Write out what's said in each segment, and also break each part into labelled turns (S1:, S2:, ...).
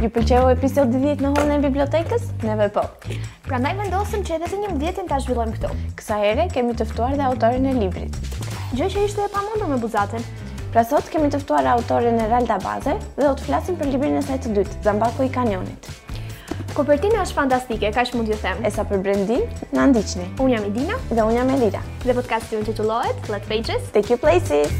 S1: Ju pëlqeu episodi 10 në hollin e bibliotekës? Neve po.
S2: Prandaj vendosëm që edhe të 11-ën ta zhvillojmë këtu.
S1: Kësaj here kemi të ftuar dhe autorin e librit.
S2: Gjë që ishte e pamundur me Buzatin.
S1: Pra sot kemi të ftuar autorin Eralda Baze dhe do të flasim për librin e saj të dytë, Zambaku i Kanionit.
S2: Kopertina është fantastike, kaq mund t'ju them.
S1: E sa për brendinë, na ndiqni.
S2: Unë jam Edina
S1: dhe unë jam Elira.
S2: Dhe podcasti ynë titullohet Let Pages,
S1: Take You Places!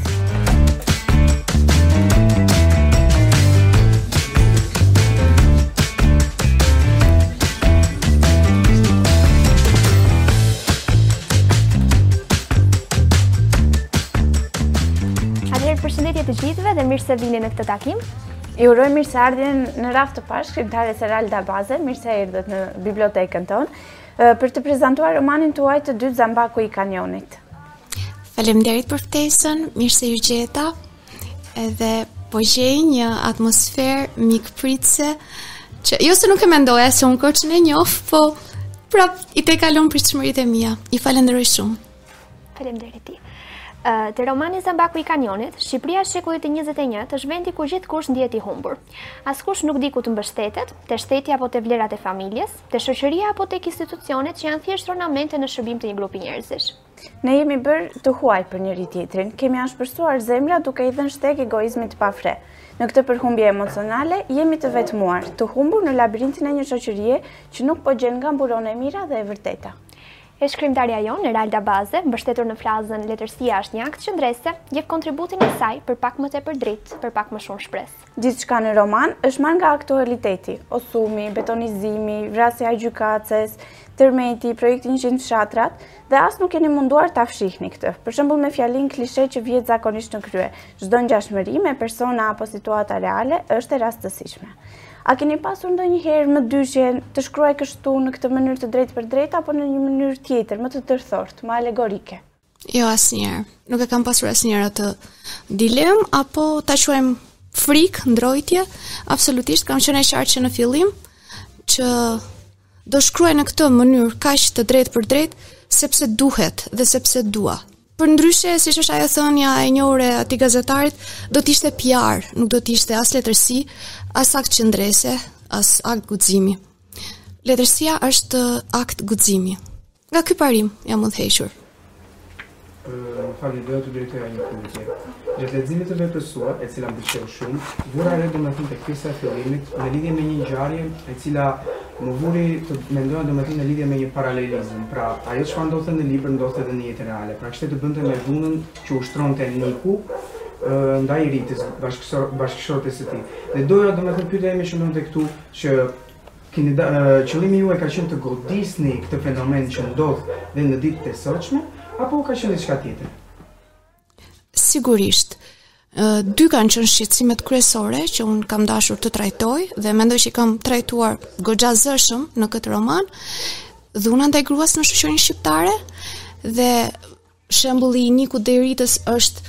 S2: Përshëndetje të gjithëve dhe mirë se vini në këtë takim.
S1: I urojmë mirë se ardhjen në radhë të parë shkrimtares Eralda Baze, mirë se erdhët në bibliotekën tonë. Për të prezantuar romanin tuaj të dytë Zambaku i Kanionit.
S3: Faleminderit për ftesën, mirë se ju gjeta. Edhe po gjej një atmosferë mikpritëse që jo se nuk e mendoja se unë Korçën e njoh, po prapë i tejkalon pritshmëritë e mia. Ju falenderoj shumë.
S2: Faleminderit ti. Uh, te romani Zambaku i Kanionit, Shqipëria e shekullit të 21 është vendi ku gjithkush ndihet i humbur. Askush nuk di ku të mbështetet, te shteti apo te vlerat e familjes, Te shoqëria apo tek institucionet që janë thjesht ornamente në shërbim të një grupi njerëzish.
S1: Ne jemi bërë të huaj për njëri-tjetrin, kemi ashpërsuar zemrat duke i dhënë shteg egoizmit të pafre. Në këtë përhumbje emocionale, jemi të vetmuar, të humbur në labirintin e një shoqërie që nuk po gjen nga buron e mira dhe e vërteta.
S2: E shkrimtarja jonë, Eralda Baze, mbështetur në frazën letërsia është një akt qëndrese, jep kontributin e saj për pak më tepër dritë, për pak më shumë shpresë.
S1: Gjithçka në roman është marrë nga aktualiteti, Osumi, betonizimi, vrasja e gjykatëses, tërmeti, projekti 100 fshatrat, dhe as nuk jeni munduar ta fshihni këtë. Për shembull me fjalinë klishe që vihet zakonisht në krye, çdo ngjashmëri me persona apo situata reale është e rastësishme. A keni pasur ndonjëherë mëdyshje të shkruaj kështu në këtë mënyrë të drejtpërdrejtë apo në një mënyrë tjetër, më të tërthortë, më alegorike?
S3: Jo asnjëherë. Nuk e kam pasur asnjëherë atë dilemë apo ta quajmë frikë, ndrojtje. Absolutisht kam qenë e qartë që në fillim që do shkruaj në këtë mënyrë kaq të drejtpërdrejtë sepse duhet dhe sepse dua. Përndryshe, siç është ajo thënia e njohur e atij gazetarit, do t'ishte PR, nuk do t'ishte as letërsi, as akt qëndrese, as akt guximi. Letërsia është akt guximi. Nga ky parim jam
S4: udhëhequr. Më falni, doja të drejtoja një pyetje. Gjatë leximit të veprës suaj, e cila më pëlqeu shumë, vura re domethënë tek pjesa e fillimit në lidhje me një ngjarje e cila më vuri të mendoja domethënë në lidhje me një paralelizëm. Pra, ajo çfarë ndodhte në libër ndodhte edhe në jetën reale. Pra, kishte të bënte me dhunën që ushtronte Niku ndaj Ritës, bashkëshortes së tij. Dhe doja domethënë pyetja ime qëndronte këtu që Keni da, qëllimi juaj ka qenë të godisni këtë fenomen që ndodh dhe në ditët e sotshme apo ka qenë diçka tjetër?
S3: Sigurisht, dy kanë qenë shqetësimet kryesore që unë kam dashur të trajtoj dhe mendoj që i kam trajtuar goxha zëshëm në këtë roman. Dhuna ndaj gruas në shoqërinë shqiptare dhe shembulli i Nikut dhe i Ritës është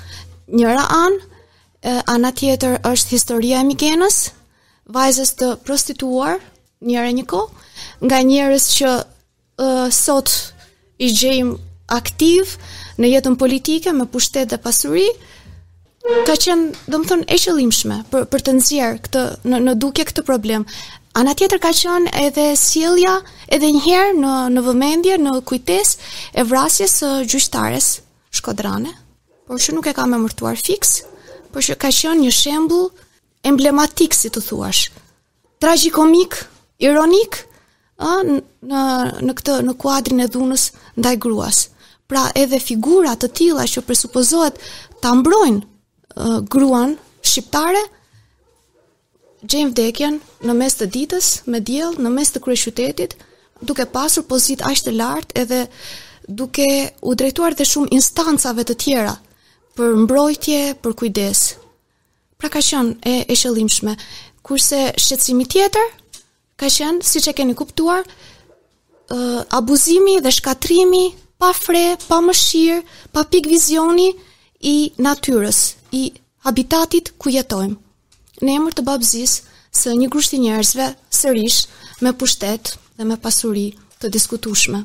S3: njëra anë, ana tjetër është historia e Migenës, vajzës të prostituuar një herë e një kohë, nga njerëz që uh, sot i gjejmë aktivë në jetën politike me pushtet dhe pasuri, ka qenë, domethënë, e qëllimshme për, për të nxjerrë këtë, në, në dukje këtë problem. Ana tjetër ka qenë edhe sjellja edhe njëherë në, në vëmendje, në kujtesë e vrasjes së gjyqtares shkodrane, por që nuk e kam emërtuar fiks, por që ka qenë një shembul emblematik si të thuash. Tragjikomik, ironik, ë në në këtë në kuadrin e dhunës ndaj gruas. Pra edhe figura të tilla që presupozohet ta mbrojnë uh, gruan shqiptare gjejnë vdekjen në mes të ditës me diell në mes të kryeqytetit duke pasur pozitë aq të lartë edhe duke u drejtuar dhe shumë instancave të tjera për mbrojtje, për kujdes. Pra ka qenë e, e qëllimshme. Kurse shqetësimi tjetër ka qenë, siç e keni kuptuar, uh, abuzimi dhe shkatërrimi pa fre, pa mëshirë, pa pikë vizioni i natyrës, i habitatit ku jetojmë. Në emër të babëzisë së një grushti njerëzve sërish me pushtet dhe me pasuri të
S5: diskutueshme.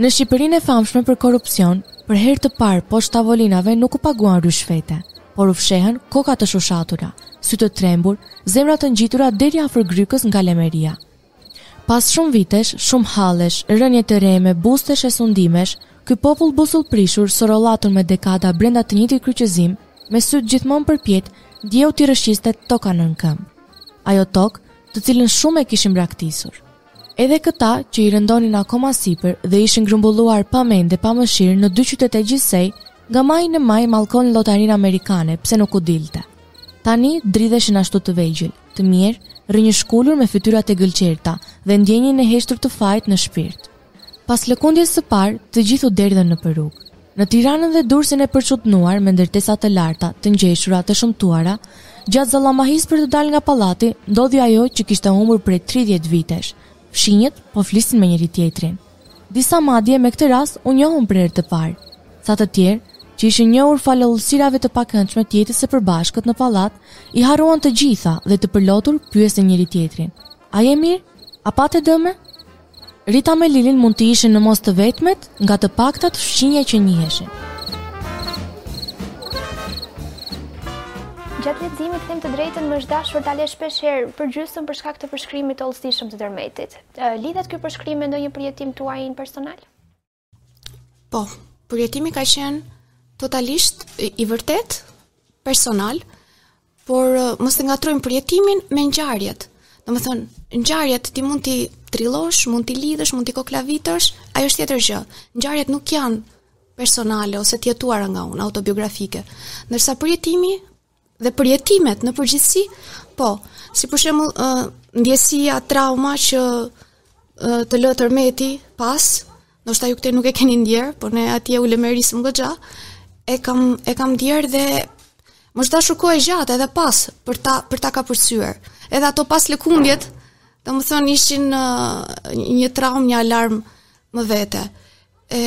S5: Në Shqipërinë e famshme për korrupsion, për herë të parë poshtë tavolinave nuk u paguan ryshfete, por u fshehën koka të shushatura, sy të trembur, zemra të ngjitura deri afër grykës nga lemeria. Pas shumë vitesh, shumë hallesh, rënie të rreme, bustesh e sundimesh, ky popull busullprishur, sorrollatur me dekada brenda të njëjtit kryqëzim, me sytë gjithmonë përpjetë, ndjeu t'i rrëshqiste toka nën këmbë. Ajo tokë, të cilën shumë e kishim braktisur. Edhe këta që i rëndonin akoma sipër dhe ishin grumbulluar pa mend e pa mëshirë në dy qytete gjithsej, nga maji në maj mallkonin lotarinë amerikane, pse nuk u dilte. Tani dridheshin ashtu të vegjël, të mjerë, rrënjëshkulur me fytyrat e gëlqerta dhe ndjenjën e heshtur të fajit në shpirt. Pas lëkundjes së parë, të gjithë u derdhën nëpër rrugë. Në Tiranën dhe Durrësin e përçudnuar me ndërtesa të larta, të ngjeshura, të shëmtuara, gjatë zallamahisë për të dalë nga pallati, ndodhi ajo që kishte humbur prej tridhjetë vitesh. Fqinjët po flisnin me njëri-tjetrin. Disa madje me këtë rast u njohën për herë të parë. Ca të tjerë, që ishin njohur falë hollësirave të pakëndshme të jetës së përbashkët në pallat, i harruan të gjitha dhe të përlotur pyesnin njëri-tjetrin, A je mirë? A pate dëme? Rita me Lilin mund të ishin në mos të vetmet nga të paktat fqinje që njiheshin.
S2: Gjatë leximit them të drejtën më është dashur për ta lënë shpeshherë përgjysmë për shkak të përshkrimit të hollësishëm të tërmetit. Lidhet ky përshkrim me ndonjë përjetim tuajin personal?
S3: Po, përjetimi ka qenë totalisht i vërtetë, personal, por uh, mos të ngatërrojmë përjetimin me ngjarjet. Domethënë, ngjarjet ti mund t'i trillosh, mund t'i lidhësh, mund t'i koklavitësh, ajo është tjetër gjë. Ngjarjet nuk janë personale ose të jetuara nga unë, autobiografike. Ndërsa përjetimi dhe përjetimet në përgjithësi, po, si për shembull, uh, ndjesia, trauma që uh, të lë tërmeti pas, ndoshta ju këtë nuk e keni ndjerë, por ne atje u lëmerisëm goxha. E kam e kam ndjerë dhe më është dashur kohë gjatë edhe pas për ta për ta kapërcyer. Edhe ato paslëkundjet, domethënë ishin uh, një traumë, një alarm më vete. E,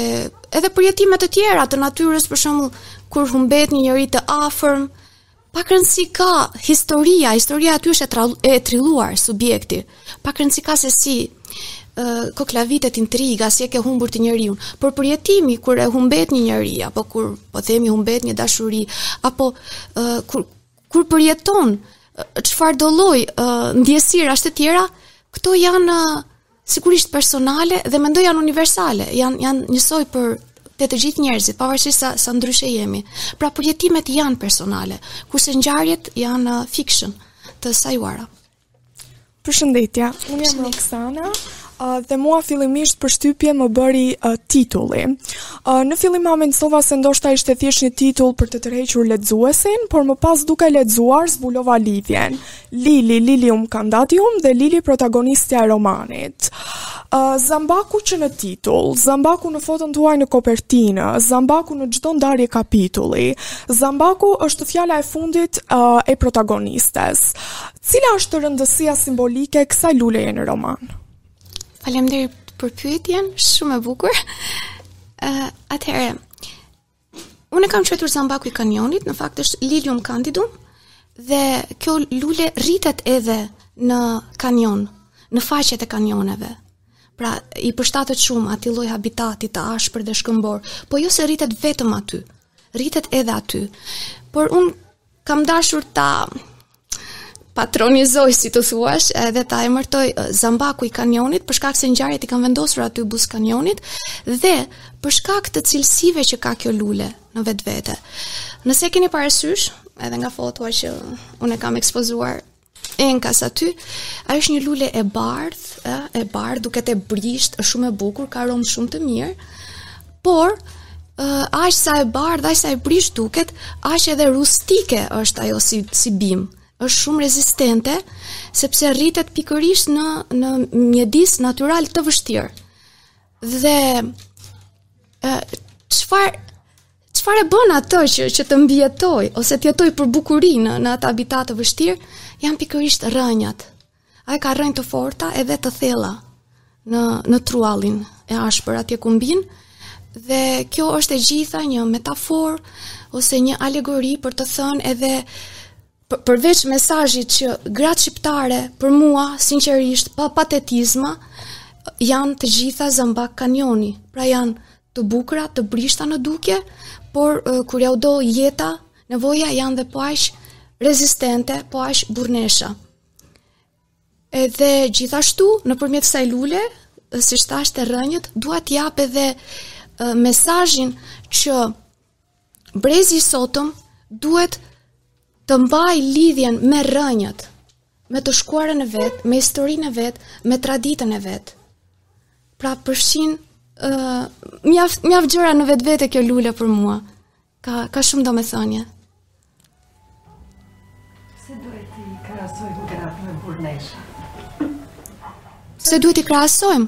S3: edhe përjetime të tjera të natyrës, për shembull, kur humbet një njeri të afërm, pak rëndësi ka historia, historia aty është e trilluar subjekti, pak rëndësi ka se si koklavitet intriga, si e ke humbur atë njeriun, por përjetimi, kur e humbet një njeri, apo kur, po themi, humbet një dashuri, apo kur, kur përjeton, çfarëdo lloj ndjesie, ashtu të tjera, këto janë, sigurisht personale dhe mendoj janë universale, janë janë njësoj për te të gjithë njerëzit, pavarësisht sa sa ndryshe jemi. Pra përjetimet janë personale, kurse ngjarjet janë uh, fiction të sajuara.
S6: Përshëndetje, unë jam Roxana, Uh, dhe mua fillimisht përshtypje më bëri uh, titulli. Uh, në fillim ma mendova se ndoshta ishte thjesht një titull për të tërhequr lexuesin, por më pas duke lexuar zbulova lidhjen. Lili, Lilium Candidum dhe Lili protagonistja e romanit. Zambaku që në titull, Zambaku në foton tuaj në kopertinë, Zambaku në çdo ndarje kapitulli. Zambaku është fjala e fundit uh, e protagonistes. Cila është rëndësia simbolike e kësaj luleje në roman?
S3: Faleminderit për pyetjen, shumë e bukur. Uh, atëherë, Unë e kam quajtur zambaku i kanionit, në fakt është Lilium candidum dhe kjo lule rritet edhe në kanion, në faqet e kanioneve. Pra, i përshtatet shumë atij lloj habitati të ashpër dhe shkëmbor, po jo se rritet vetëm aty, rritet edhe aty. Por unë Kam dashur ta patronizoj, si të thuash, edhe ta emërtoj Zambaku i Kanionit, për shkak se ngjarjet i kam vendosur aty buzë Kanionit dhe për shkak të cilësive që ka kjo lule në vetvete. Nëse e keni parasysh, edhe nga fotoja që unë e kam ekspozuar Enkas aty, ajo është një lule e bardhë, ë, e bardhë, duket e brishtë, është shumë e bukur, ka aromë shumë të mirë. Por, ë, aq sa e bardhë, aq sa e brishtë duket, aq edhe rustike është ajo si si bimë. Është shumë rezistente sepse rritet pikërisht në një mjedis natyral të vështirë. Dhe ë çfarë Çfarë e bën atë që që të mbijetojë ose të jetojë për bukuri në në atë habitat të vështirë, janë pikërisht rrënjët. Ajo ka rrënjë të forta edhe të thella në në truallin e ashpër atje ku mbin dhe kjo është e gjitha një metaforë ose një alegori për të thënë edhe përveç mesazhit që gratë shqiptare për mua sinqerisht pa patetizma janë të gjitha zambak kanioni, pra janë të bukura, të brishta në dukje, por kur jua do jeta, nevoja janë dhe po aq rezistente, po aq burrnesha. Edhe gjithashtu nëpërmjet kësaj lule, siç thashë te rrënjët, dua të jap edhe mesazhin që Brezi i sotëm duhet të mbajë lidhjen me rrënjët, me të shkuarën e vet, me historinë e vet, me traditën e vet. Pra përfshin ë uh, mjaft mjaft gjëra në vetvete kjo lule për mua. Ka ka shumë domethënie.
S7: Pse duhet t'i krahasojmë gratë me burrnesha?
S3: Pse duhet t'i krahasojmë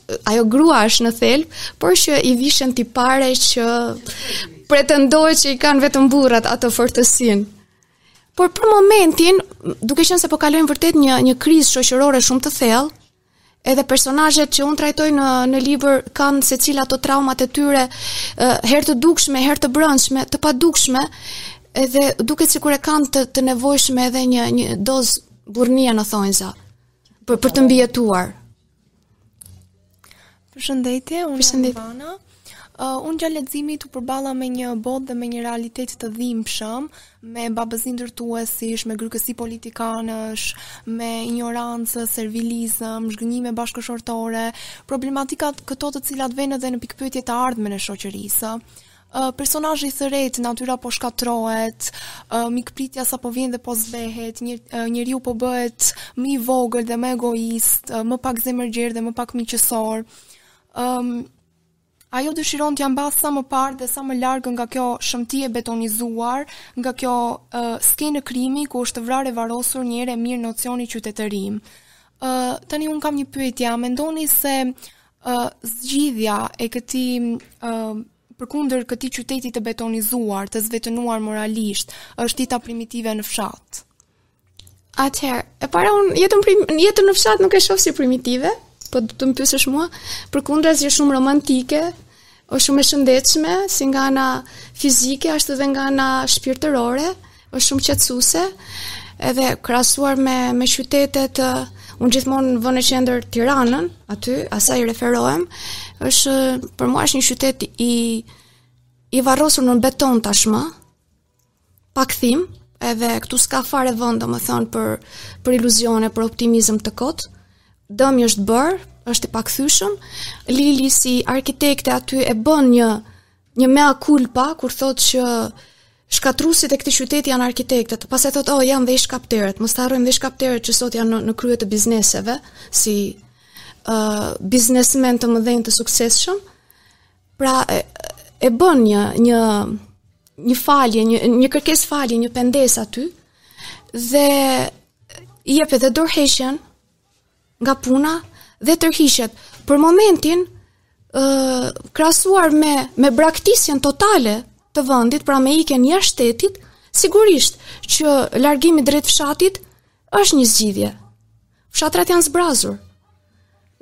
S3: ajo grua është në thelb, porse që i vishen tipare që pretendohet që i kanë vetëm burrat atë fortësinë. Por për momentin, duke qenë se po kalojmë vërtet një një krizë shoqërore shumë të thellë, edhe personazhet që unë trajtoj në në libër kanë secila ato traumat e tyre, herë të dukshme, herë të brendshme, të padukshme, edhe duket sikur e kanë të, të nevojshme edhe një një dozë burrnie në thonjza për për të mbijetuar.
S6: Përshëndetje, unë jam Ivana. Uh, unë gjatë leximit u përballa me një botë dhe me një realitet të dhimbshëm, me babëzi ndërtuesish, me grykësi politikanësh, me injorancë, servilizëm, zhgënjime bashkëshortore, problematika këto të cilat vënë edhe në pikëpyetje të ardhmen e shoqërisë. Personazhi thërret, natyra po shkatërrohet, mikpritja sa po vjen dhe po zbehet, njeriu po bëhet më i vogël dhe më egoist, më pak zemërgjerë dhe më pak miqësor. Um, ajo dëshiron t'ia mbathë sa më parë dhe sa më larg nga kjo shëmti e betonizuar, nga kjo uh, skenë krimi ku është vrarë e varosur një herë e mirë nocioni qytetërim. Uh, tani unë kam një pyetje, mendoni se Uh, zgjidhja e këtij uh, përkundër këtij qyteti të betonizuar, të zvetënuar moralisht, është jeta primitive në fshat.
S3: Atëherë, e para unë jetën, prim, jetën në fshat nuk e shoh si primitive, po të më pyesësh mua, përkundrazi është shumë romantike, Është shumë e shëndetshme, si nga ana fizike, ashtu dhe nga ana shpirtërore, është shumë qetësuese, edhe krahasuar me, me qytetet, unë gjithmonë vë në qendër Tiranën, aty, asaj i referohem, është për mua është një qytet i, i varrosur në beton tashmë, Pa kthim, edhe këtu s'ka fare vend, domethënë, për, për iluzione, për optimizëm të kotë, dëmi është bërë, është i pakthyeshëm. Lili si arkitekte aty e bën një një mea culpa kur thotë që shkatërruesit e këtij qyteti janë arkitektët. Pastaj thotë, "Oh, janë dhe ish-kapterët. Mos harrojmë dhe ish-kapterët që sot janë në, në krye të bizneseve, si ë uh, biznesmenë të mëdhenj të suksesshëm." Pra e bën një një një falje, një një kërkesë falje, një pendesë aty dhe jep edhe dorëheqjen nga puna dhe tërhiqet. Për momentin ë uh, krahasuar me me braktisjen totale të vendit, pra me ikjen jashtë shtetit, sigurisht që largimi drejt fshatit Është një zgjidhje. Fshatrat janë zbrazur.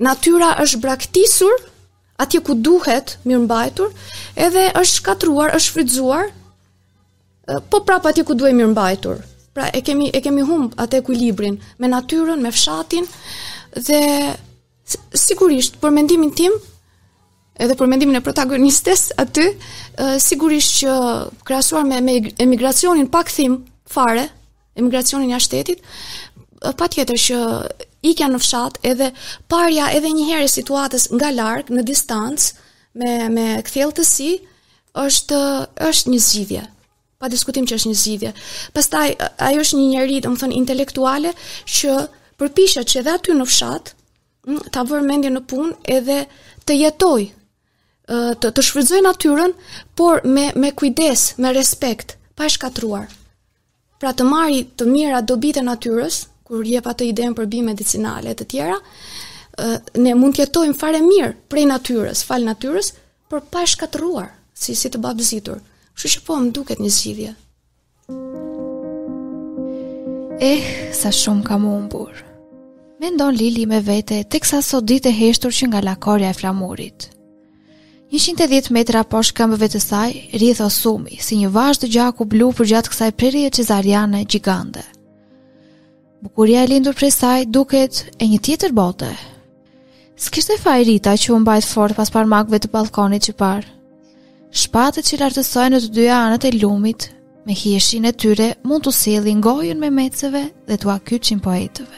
S3: Natyra është braktisur atje ku duhet mirëmbajtur, edhe është shkatërruar, është shfrytëzuar po prapë atje ku duhet mirëmbajtur. Pra e kemi e kemi humb atë ekuilibrin me natyrën, me fshatin dhe sigurisht për mendimin tim edhe për mendimin e protagonistes aty, sigurisht që krahasuar me, me emigracionin pa kthim fare, emigracionin jashtë shtetit, patjetër që ikja në fshat edhe parja edhe një herë e situatës nga larg në distancë me me kthjelltësi është është një zgjidhje. Pa diskutim që është një zgjidhje. Pastaj ajo është një njeri, domethënë intelektuale që përpiqet që edhe aty në fshat ta vërë mendjen në punë edhe të jetojë, të, të shfrytëzojë natyrën, por me, me kujdes, me respekt, pa e shkatërruar. Pra të marrë të mira dobitë e natyrës, kur jep atë idenë për bimë medicinale e të tjera, ne mund të jetojmë fare mirë prej natyrës, falë natyrës, por pa e shkatërruar, si si të babëzitur. Kështu që po më duket një zgjidhje.
S8: Eh, sa shumë kam humbur. Mendon Lili me vete, teksa sodit e heshtur që nga Lakorja e Flamurit. 110 metra poshtë këmbëve të saj, rrjedh Osumi, si një vazhdë gjaku blu përgjatë kësaj prerjeje cezariane gjigante. Bukuria e lindur prej saj duket e një tjetër bote. S'kishte faj Rita që u mbajt fort pas parmakëve të ballkonit qëparë. Shpatet që lartësohen në të dyja anët e lumit, me hijeshinë e tyre mund t'u sjellin gojën memecëve dhe t'ua kyçin poetëve.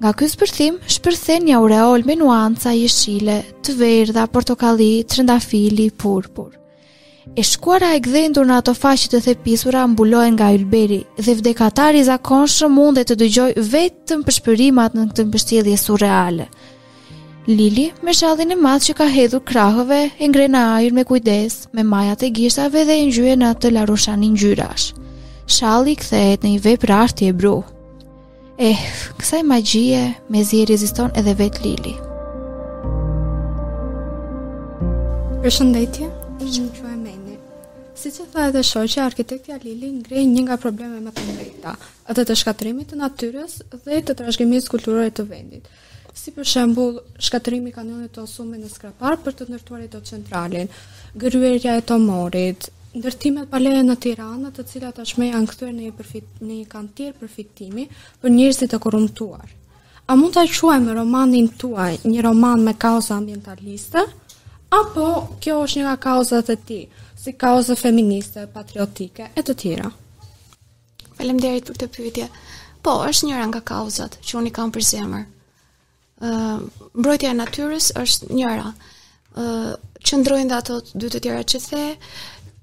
S8: Nga ky shpërthim shpërthen një aureolë me nuanca jeshile, të verdha, portokalli, trëndafili, purpur. E shkuara e gdhendur në ato faqe të thepisura mbulohen nga ylberi dhe vdekatari i zakonshëm mund të dëgjojë vetëm pëshpërimat në këtë mbështjellje surreale. Lili me shallin e madh që ka hedhur krahëve e ngre në ajër me kujdes, me majat e gishtave dhe e ngjyen në atë larushani ngjyrash. Shalli kthehet në një vepër arti ebru. Eh, kësaj magjie mezi i reziston edhe vetë Lili.
S9: Përshëndetje, unë që më që e meni. Siç e tha edhe shoqja, arkitektja Lili ngre një nga problemet më të mprehta, atë të shkatërrimit të natyrës dhe të trashëgimisë kulturore të vendit. si për shembull shkatërrimi i kanionit të Osumit në Skrapar për të ndërtuar hidrocentralin, gërryerja e Tomorrit, ndërtimet pa leje në Tiranë, të cilat tashmë janë kthyer në një përfit në një kantier përfitimi për njerëzit e korruptuar. A mund ta quajmë romanin tuaj një roman me kauza ambientaliste? Apo kjo është një nga kauzat e tij, si kauza feministe, patriotike e të tjera?
S3: Faleminderit për këtë pyetje. Po, është njëra nga kauzat që unë i kam për zemër. Ë, uh, mbrojtja e natyrës është njëra. Ë, uh, qëndrojnë dhe ato dy të tjerat që the,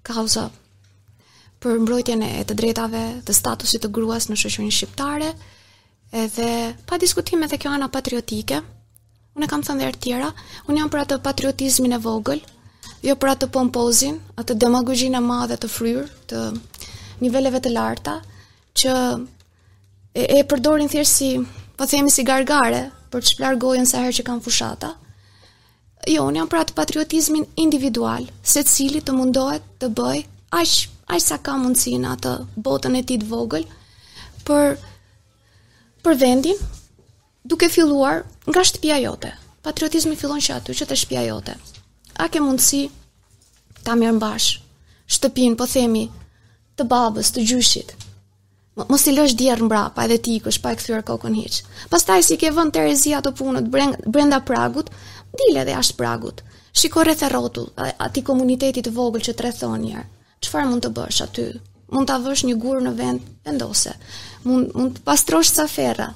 S3: kauza për mbrojtjen e të drejtave dhe statusit të gruas në shoqërinë shqiptare, edhe pa diskutim edhe kjo ana patriotike, Unë e kam thënë dhe herë tjera, unë jam për atë patriotizmin e vogël, jo për atë pompozin, atë demagogjinë e madhe të fryrë, të niveleve të larta, që e, e përdorin thjesht si, po themi si gargare, për të shplarë gojën sa herë që kanë fushata. Jo, unë jam për atë patriotizmin individual, secili të mundohet të bëjë, aq, aq sa ka mundësi në atë botën e tij të vogël, për, për vendin, Duke filluar nga shtëpia jote. Patriotizmi fillon që aty, që te shtëpia jote. A ke mundësi ta mirëmbash shtëpinë, po themi, të babës, të gjyshit, mos i lësh djerr mbrapa edhe të ikësh pa e kthyer kokën hiç. Pastaj si i ke vënë në terezi ato punët brenda pragut, dil edhe jashtë pragut. Shiko rreth e rrotull, atij komunitetit të vogël që të rrethon një. Çfarë mund të bësh aty? Mund ta vësh një gur në vend vendose. Mund mund të pastrosh ca ferra.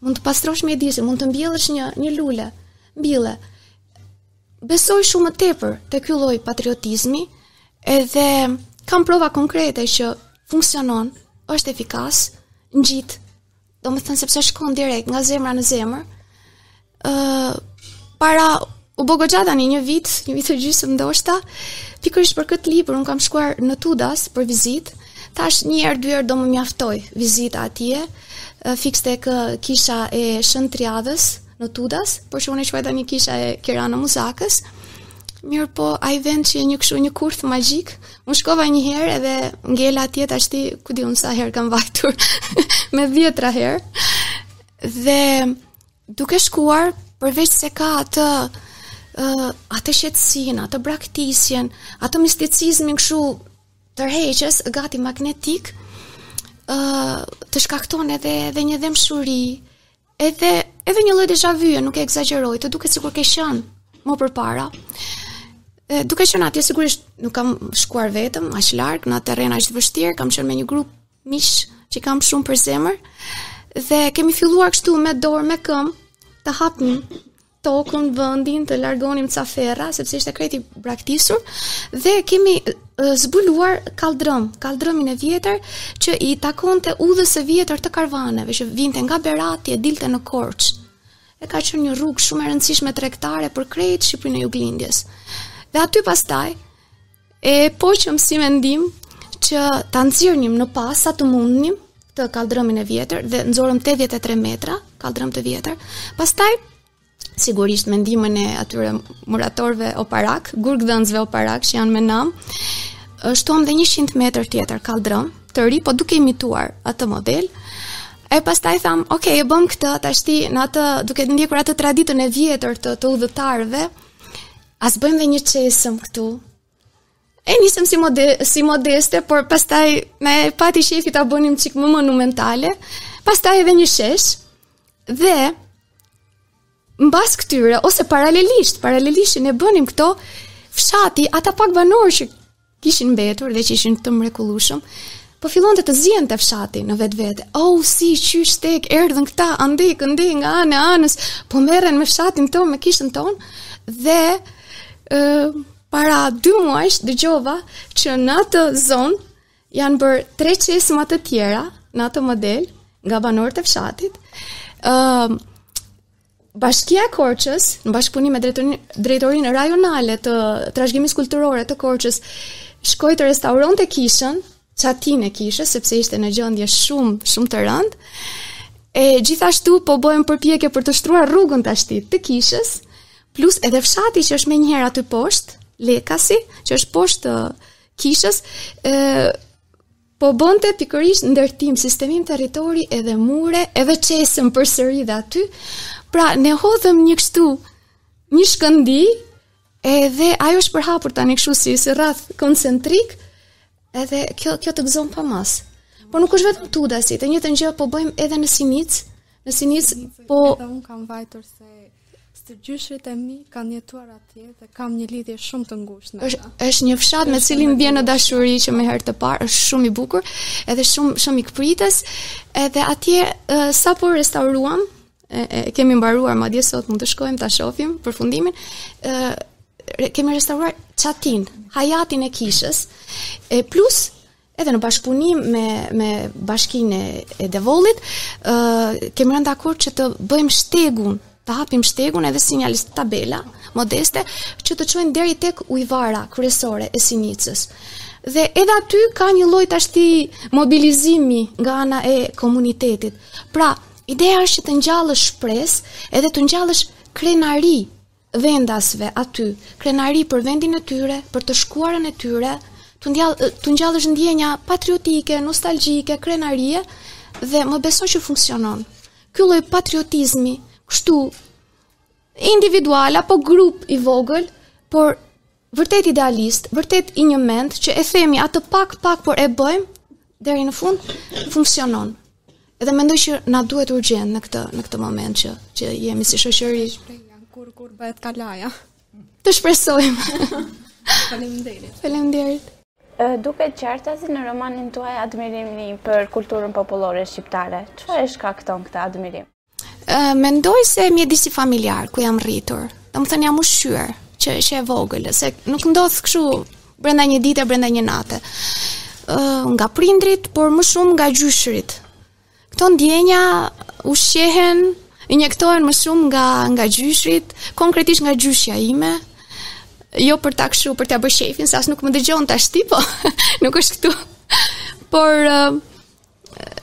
S3: Mund të pastrosh mjedisin, mund të mbjellësh një një lule. Mbille. Besoj shumë më tepër te ky lloj patriotizmi, edhe kam prova konkrete që funksionon, është efikas, ngjit Domethënë sepse shkon direkt nga zemra në zemër. ë uh, para u bë goxha tani një vit, një vit e gjysmë ndoshta, pikërisht për këtë libër unë kam shkuar në Tudas për vizitë. Thashë një herë dy herë do më mjaftojë vizita atje. Uh, fiks tek kisha e Shën Triadhës në Tudas, por që unë e quaj tani kisha e Kiranna Muzakës. Mirëpo, ai vend qe një këshu një kurth magjik, Unë shkova një herë edhe ngela atje tashti ku di unë sa herë kam vajtur me dhjetra herë. Dhe duke shkuar përveç se ka atë uh, atë shqetësin, atë braktisjen, atë misticizmin kështu tërheqës, gati magnetik, uh, të shkakton edhe edhe një dhembshuri, Edhe edhe një lloj deja vu, nuk e ekzagjeroj, të duket sikur ke qenë më përpara. E, duke qenë atje sigurisht nuk kam shkuar vetëm, aq larg, në terren aq të vështirë, kam qenë me një grup miqsh që kam shumë për zemër dhe kemi filluar kështu me dorë me këmbë të hapim tokën, vendin, të largonim ca ferra sepse ishte krejt i braktisur dhe kemi zbuluar kaldrëm, kaldrëmin e vjetër që i takonte udhës së vjetër të karvaneve që vinte nga Berati e dilte në Korçë. E ka qenë një rrugë shumë e rëndësishme tregtare për krejt Shqipërinë e Juglindjes. Dhe aty pastaj E po qemë si mendim që ta nxirrnim në pah sa të mundnim kalldrëmin e vjetër dhe nxorëm 83 metra kalldrëm të vjetër. Pastaj sigurisht me ndihmën e atyre muratorëve oparak, gurgdhënësve oparak që janë me nam, shtuam dhe 100 metër tjetër kalldrëm të ri, po duke imituar atë model. E pastaj thamë, ok, e bëmë këtë, tashti në atë, duke ndjekur atë traditën e vjetër të, të udhëtarëve, A s'bëjmë dhe një çezëm këtu. E nisëm si, mode, si modeste, por pastaj mu pa, ti shef ta bënim çik më monumentale, pastaj edhe një shesh. Dhe mbas këtyre ose paralelisht, paralelisht ne bënim këto fshati ata pak banorë që kishin mbetur dhe që ishin të mrekullueshëm, po fillonte të ziente fshati në vetvete. Oh, si, qysh tek, erdhën këta, andej, këndej, nga ana e anës, po merren me fshatin tonë, me kishën tonë, dhe e, para dy muajsh dëgjova që në atë zonë janë bërë tre çezma të tjera në atë model nga banorët e fshatit, e, Bashkia e Korçës, në bashkëpunim me drejtorinë rajonale të trashëgimisë kulturore të Korçës, shkoi të restauronte kishën, çatinë e kishës, sepse ishte në gjendje shumë, shumë të rëndë. E gjithashtu po bëhen përpjekje për ta shtruar rrugën tashti të kishës, plus edhe fshati që është menjëherë aty poshtë, Lekasi, që është poshtë kishës, ë Po bënte pikërisht ndërtim, sistemim territori edhe mure, edhe çezëm përsëri dhe aty. Pra ne hodhëm një kështu një shkëndijë edhe ajo është përhapur tani kështu si si rrathë koncentrikë. Edhe kjo kjo të gëzon pa masë. Po nuk është vetëm Tudasi, të njëjtën gjë po bëjmë edhe në Sinicë. Në Sinicë po
S9: edhe unë kam vajtur se Stërgjyshit e mi kanë jetuar atje dhe kam një lidhje shumë të ngushtë me
S3: ta. Është një fshat me të cilin bie në dashuri që me herë të parë, është shumë i bukur, edhe shumë mikpritës. Edhe atje uh, sapo restauruam, e, e, kemi mbaruar madje sot mund të shkojmë ta shohim përfundimin. ë uh, kemi restauruar çatinë, hajatin e kishës. E plus edhe në bashkëpunim me me bashkinë e Devollit, ë uh, kemi rënë dakord që të bëjmë shtegun, të hapim shtegun edhe sinjalis tabela modeste që të çojnë deri tek ujëvara kryesore e Sinicës. Dhe edhe aty ka një lloj tashti mobilizimi nga ana e komunitetit. Pra, ideja është që të ngjallësh shpresë, edhe të ngjallësh krenari vendasve aty, krenari për vendin e tyre, për të shkuarën e tyre, t'u ndjall t'u ngjallësh ndjenja patriotike, nostalgjike, krenarie dhe më beso që funksionon. Ky lloj patriotizmi, kështu individual apo grup i vogël, por Vërtet idealist, vërtet i një mend që e themi atë pak pak por e bëjmë deri në fund funksionon. Edhe mendoj që na duhet urgjent në këtë në këtë moment që që jemi si shoqëri.
S9: Kur kur bëhet kalaja.
S3: Të shpresojmë.
S9: Faleminderit.
S3: Faleminderit.
S1: Duket qartë se në romanin tuaj admirimi për kulturën popullore shqiptare, çfarë e shkakton këtë admirim?
S3: Mendoj se mjedisi familjar ku jam rritur, domethënë jam ushqyer, që e vogël, se nuk ndodh kështu brenda një dite, brenda një nate. Uh, nga prindërit, por më shumë nga gjyshërit. Këto ndjenja ushqehen, injektohen më shumë nga nga gjyshërit, konkretisht nga gjyshja ime. Jo për ta kështu, për t'ia bërë qejfin, se as nuk më dëgjon tashti, po nuk është këtu. por uh,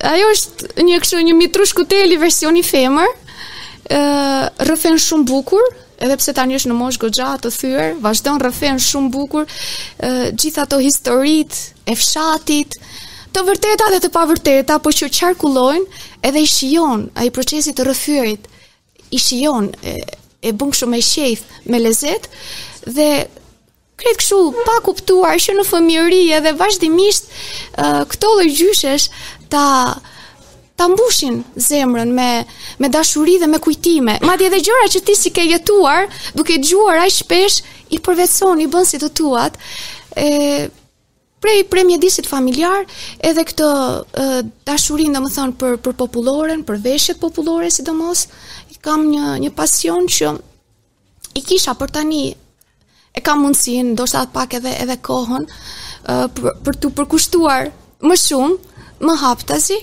S3: Ajo është një kështu një Mitrush Kuteli versioni femër. ë rrëfen shumë bukur, edhe pse tani është në moshë goxha të thyer, vazhdon rrëfen shumë bukur ë gjithë ato historitë e fshatit, të vërteta dhe të pavërteta, po që qarkullojnë edhe i shijon ai procesi i të rrëfyerit. I shijon e, e bën shumë me qejf, me lezet dhe Krejt kështu pa kuptuar që në fëmijëri edhe vazhdimisht këto lloj gjyshesh ta ta mbushin zemrën me me dashuri dhe me kujtime. Madje edhe gjëra që ti s'i ke jetuar, duke dëgjuar aq shpesh, i përvetëson, i bën si të tuat. E prej prej mjedisit familjar, edhe këtë dashurinë, domethënë për për populloren, për veshjet popullore sidomos, i kam një një pasion që I kisha por tani e kam mundësinë, ndoshta pak edhe edhe kohën uh, për, për t'u përkushtuar më shumë, më haptazi,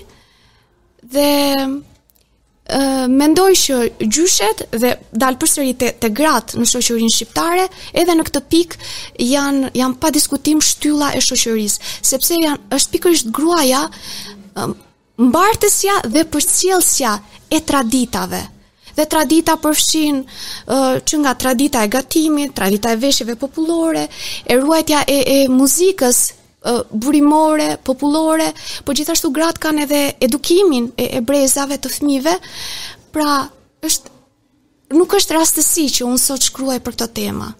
S3: dhe uh, mendoj që gjyshet dhe dal përsëri te, te gratë në shoqërinë shqiptare, edhe në këtë pikë janë, janë pa diskutim shtylla e shoqërisë, sepse janë, është pikërisht gruaja uh, Mbartësja dhe përcjellësja e traditave, dhe tradita përfshin që nga tradita e gatimit, tradita e veshjeve popullore, e ruajtja e, e muzikës burimore, popullore, por gjithashtu gratë kanë edhe edukimin e, e brezave të fëmijëve. Pra, është Nuk është rastësi që unë sot shkruaj për këto tema.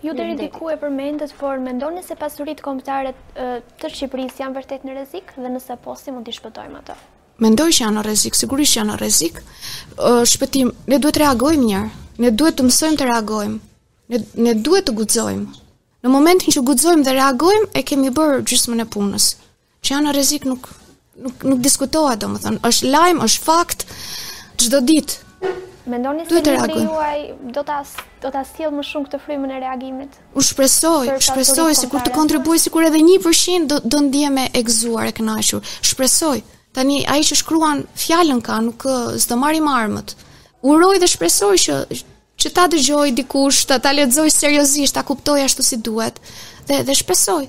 S2: Ju deri diku e përmendët, por mendoni se pasuritë kombëtare të Shqipërisë janë vërtet në rrezik dhe nëse po, si mund t'i shpëtojmë ato?
S3: Mendoj që janë në rrezik, sigurisht janë në rrezik. Shpëtim, ne duhet të reagojmë njëherë, ne duhet të mësojmë të reagojmë, ne, ne duhet të guxojmë. Në momentin që guxojmë dhe reagojmë, e kemi bërë gjysmën e punës. Që janë në rrezik nuk nuk nuk diskutohet domethënë, është lajm, është fakt çdo ditë.
S2: Mendoni se libri juaj do ta do ta sjellë më shumë këtë frymën e reagimit?
S3: U shpresoj, shpresoj sikur të kontribuoj sikur edhe 1% do do ndihem e gëzuar e kënaqur. Shpresoj. Tani ai që shkruan fjalën ka, nuk s'do marrim armët. Uroj dhe shpresoj që që ta dëgjojë dikush, ta, ta lexojë seriozisht, ta kuptojë ashtu si duhet dhe dhe shpresoj.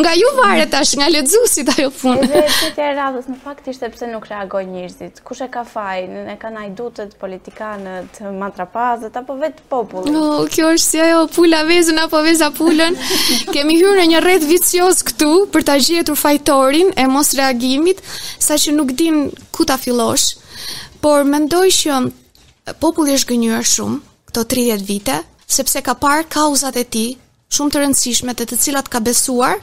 S3: nga ju varet tash, nga lexuesit ajo punë.
S1: Edhe çështja e radhës në fakt ishte pse nuk reagojnë njerëzit. Kush e ka fajin? E kanë hajdutët, politikanët, matrapazët apo vetë populli?
S3: No, kjo është si ajo pula vezën apo veza pulën. Kemi hyrë në një rreth vicioz këtu për ta gjetur fajtorin e mosreagimit, saqë nuk din ku ta fillosh. Por mendoj që populli është zhgënjyer shumë këto 30 vite, sepse ka parë kauzat e tij, shumë të rëndësishme te të cilat ka besuar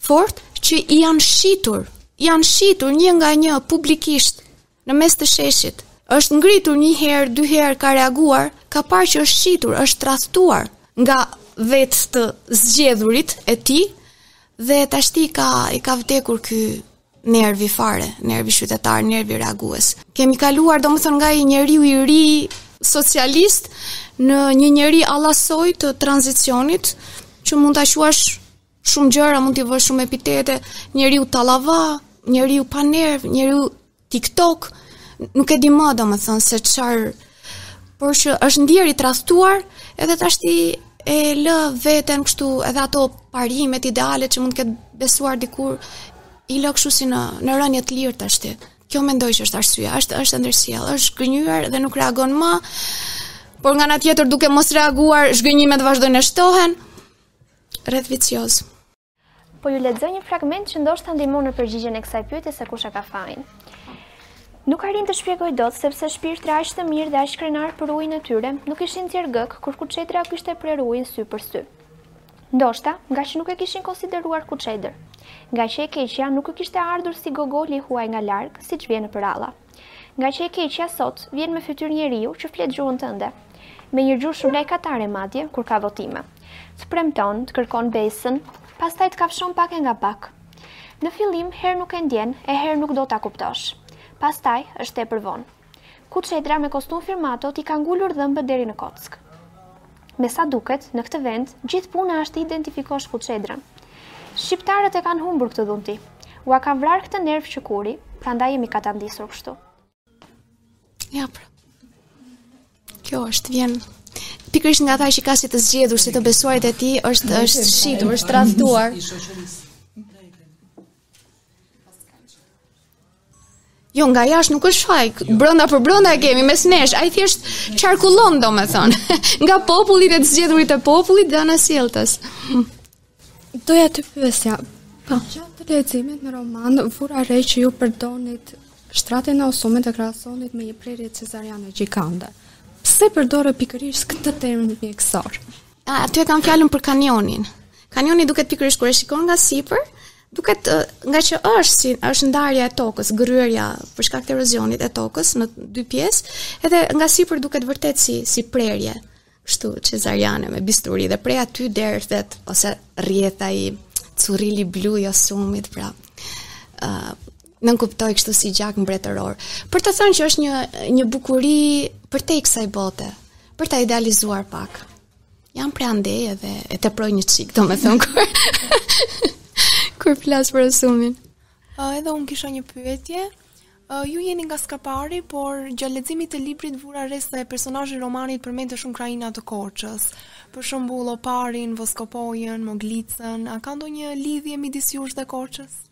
S3: fort që i janë shitur, i janë shitur një nga një publikisht në mes të sheshit. Është ngritur një herë, dy herë ka reaguar, ka parë që është shitur, është tradhtuar nga vetë të zgjedhurit e tij dhe tashti ka i ka vdekur ky Nervi fare, nervi qytetar, nervi reagues. Kemi kaluar, domethënë, nga ai njeriu i ri socialist në një njeri allasoj të tranzicionit, që mund ta quash shumë gjëra, mund t'i vësh shumë epitete, njeriu tallava, njeriu pa nerv, njeriu TikTok, nuk e di ma, domethënë, se çfarë Por që është ndjerë i tradhtuar, edhe tashti e lë veten kështu edhe ato parimet ideale që mund të ketë besuar dikur, i lë kështu si në, në rënie të lirë tashti. Kjo mendoj që është arsyeja, është është e ndërsjellë, është zhgënjyer dhe nuk reagon më. Por nga ana tjetër duke mos reaguar, zhgënjimet vazhdojnë e shtohen. Rreth vicioz.
S2: Po ju lexoj një fragment që ndoshta ndihmon në përgjigjen e kësaj pyetjeje se kush e ka fajin. Nuk arrin të shpjegojë dot se pse shpirtra aq të mirë dhe aq krenarë për ujin e tyre, nuk ishin ndjerë gëk kur kuçedra u kishte prerë ujin sy për sy. Ndoshta, ngaqë nuk e kishin konsideruar kuçedër, ngaqë e keqja nuk u kishte ardhur si gogol i huaj nga larg, siç vjen në përralla. Ngaqë e keqja sot vjen me fytyrë njeriu që flet gjuhën tënde. Me një gjuhë shumë lajkatare madje kur ka votime. Të premton, të kërkon besën, pastaj të kafshon pak e nga pak. Në fillim, herë nuk e ndjen, e herë nuk do ta kuptosh. Pastaj, është tepër vonë. Kuçedra me kostum firmato t'i ka ngulur dhëmbët deri në kockë. Me sa duket, në këtë vend, gjithë puna është të identifikosh kuçedrën. Shqiptarët e kanë humbur këtë dhunti. Ua kanë vrarë këtë nerv qëkuri, prandaj jemi katandisur kështu.
S3: Ja, pra. Kjo është vjen pikërisht nga ata që ka si të zgjedhur, si të besuarit e tij, është është shitur, është tradhtuar. Jo, nga jashtë nuk është faji, jo. Brenda për brenda e kemi, mes nesh, ai thjesht qarkullon, domethënë, nga populli te të zgjedhurit e popullit dhe anasjelltas.
S9: Doja të pyesja, pa, po. gjatë leximit në roman, vura re që ju përdonit shtratin e Osumit e krahasonit me një prerje cezariane gjigante. Pse përdore pikërisht këtë termin mjekësor?
S3: A, aty e kam fjalën për kanionin. Kanioni duket pikërisht kur e shikon nga sipër, duket ngaqë është si është ndarja e tokës, gërryerja për shkak të erozionit e tokës në dy pjesë, edhe nga sipër duket vërtet si si prerje, kështu cezariane me bisturi dhe prej aty derdhet ose rrjedh ai currili blu i Osumit, pra. ë uh, nënkuptoj kështu si gjak mbretëror. Për të thënë që është një një bukuri përtej kësaj bote, për ta idealizuar pak. Jam prej andej edhe e teproj një çik, domethënë kur, kur flas për Osumin.
S6: Uh, edhe unë kisha një pyetje, uh, ju jeni nga Skrapari, por gjatë leximit të librit vura re se personazhi i romanit përmendte shumë krahina të Korçës. Për shembull Oparin, Voskopojën, Moglicën, a ka ndonjë lidhje midis jush dhe Korçës?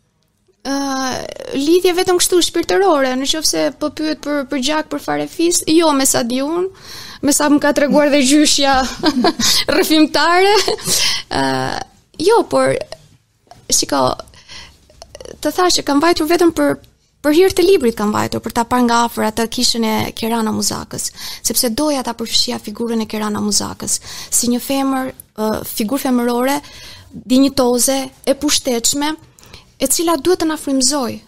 S3: Uh, lidhje vetëm kështu shpirtërore, në qoftë se po pyet për, për gjak, për farefis, jo me sa di unë, me sa më ka treguar dhe gjyshja rrëfimtare, uh, jo, por, shiko, të thashë që kam vajtur vetëm për, për hir të librit kam vajtur, për ta parë nga afër atë kishën e Kerana Muzakës, sepse doja ta përfshija figurën e Kerana Muzakës, si një femër figurë femërore dinjitoze e pushtetshme e cila duhet të na frymëzojë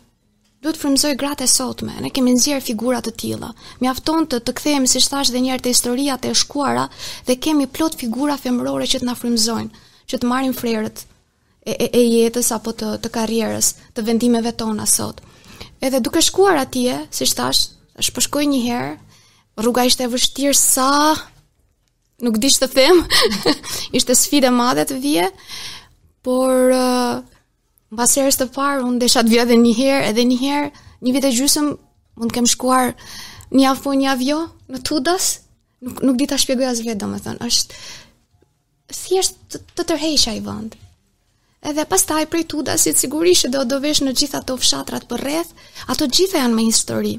S3: duhet të frymëzojë gratë e sotme. Ne kemi nxjerrë figura të tilla. Mjafton të të kthehemi siç thashë edhe një herë te historia te shkuara dhe kemi plot figura femërore që të na frymëzojnë, që të marrin frerët e, e, e jetës apo të të karrierës, të vendimeve tona sot. Edhe duke shkuar atje, siç thashë, thashë po shkoj një herë, rruga ishte e vështirë sa Nuk di ç'të them. Ishte sfidë e madhe të vije, por uh, mbas herës të parë unë desha të vija edhe një herë, edhe një herë, një vit e gjysëm mund të kem shkuar një javë po një javë jo në Tudas. Nuk nuk di ta shpjegoj as vetë, domethënë, është thjesht të, të tërheq ai vend. Edhe pastaj prej Tudasit sigurisht do do vesh në gjithë ato fshatrat përreth, ato të gjitha janë me histori.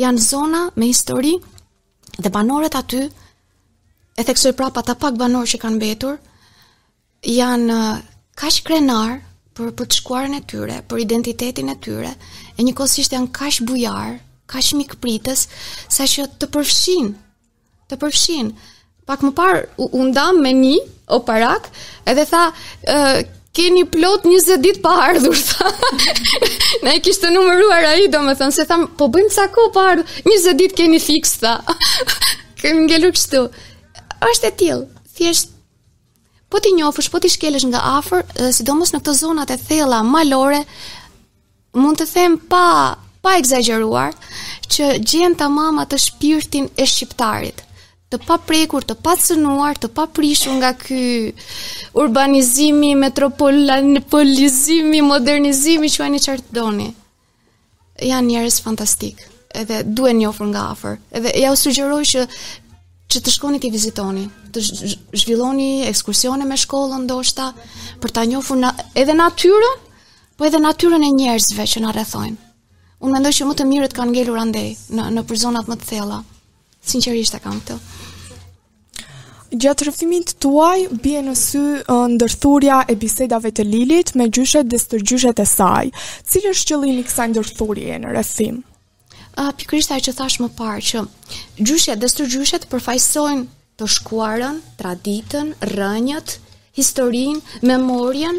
S3: Janë zona me histori Dhe banorët aty e theksoj prapa ata pak banorë që kanë mbetur janë kaq krenar për të shkuarën e tyre, për identitetin e tyre, e njëkohësisht janë kaq bujar, kaq mikpritës, saqë të përfshin, të përfshin. Pak më parë u, u ndam me një oparak, edhe tha, ë keni plot 20 ditë pa ardhur, tha. Na e kishte numëruar ai, domethënë se thamë, po bëjmë ca kohë pa ardhur. 20 ditë keni fiks tha. Kemi ngelur kështu. Është e tillë. Thjesht po t'i njofësh, po t'i shkelësh nga afër, sidomos në këto zonat e thella malore, Mund të them pa pa ekzagjeruar që gjen tamam atë shpirtin e shqiptarit të paprekur, të pacënuar, të paprishur nga ky urbanizimi, metropolizimi, modernizimi quajeni çfarë doni. Janë njerëz fantastikë, edhe duhen njohur nga afër. Edhe jua sugjeroj që që të shkoni t'i vizitoni, të zhvilloni ekskursione me shkollën ndoshta për ta njohur na, edhe natyrën, Po edhe natyrën e njerëzve që na rrethojnë. Unë mendoj që më të mirët kanë ngelur andej në nëpër zonat më të thella. Sinqerisht e kam këtë.
S6: Gjatë rrëfimit tuaj bie në sy uh, ndërthurja e bisedave të Lilit me gjyshet dhe stërgjyshet e saj. Cili është qëllimi i kësaj ndërthurjeje në rrëfim?
S3: Ah, pikërisht ajo që thashë më parë që gjyshet dhe stërgjyshet përfaqësojnë të shkuarën, traditën, rrënjët, historinë, memorien,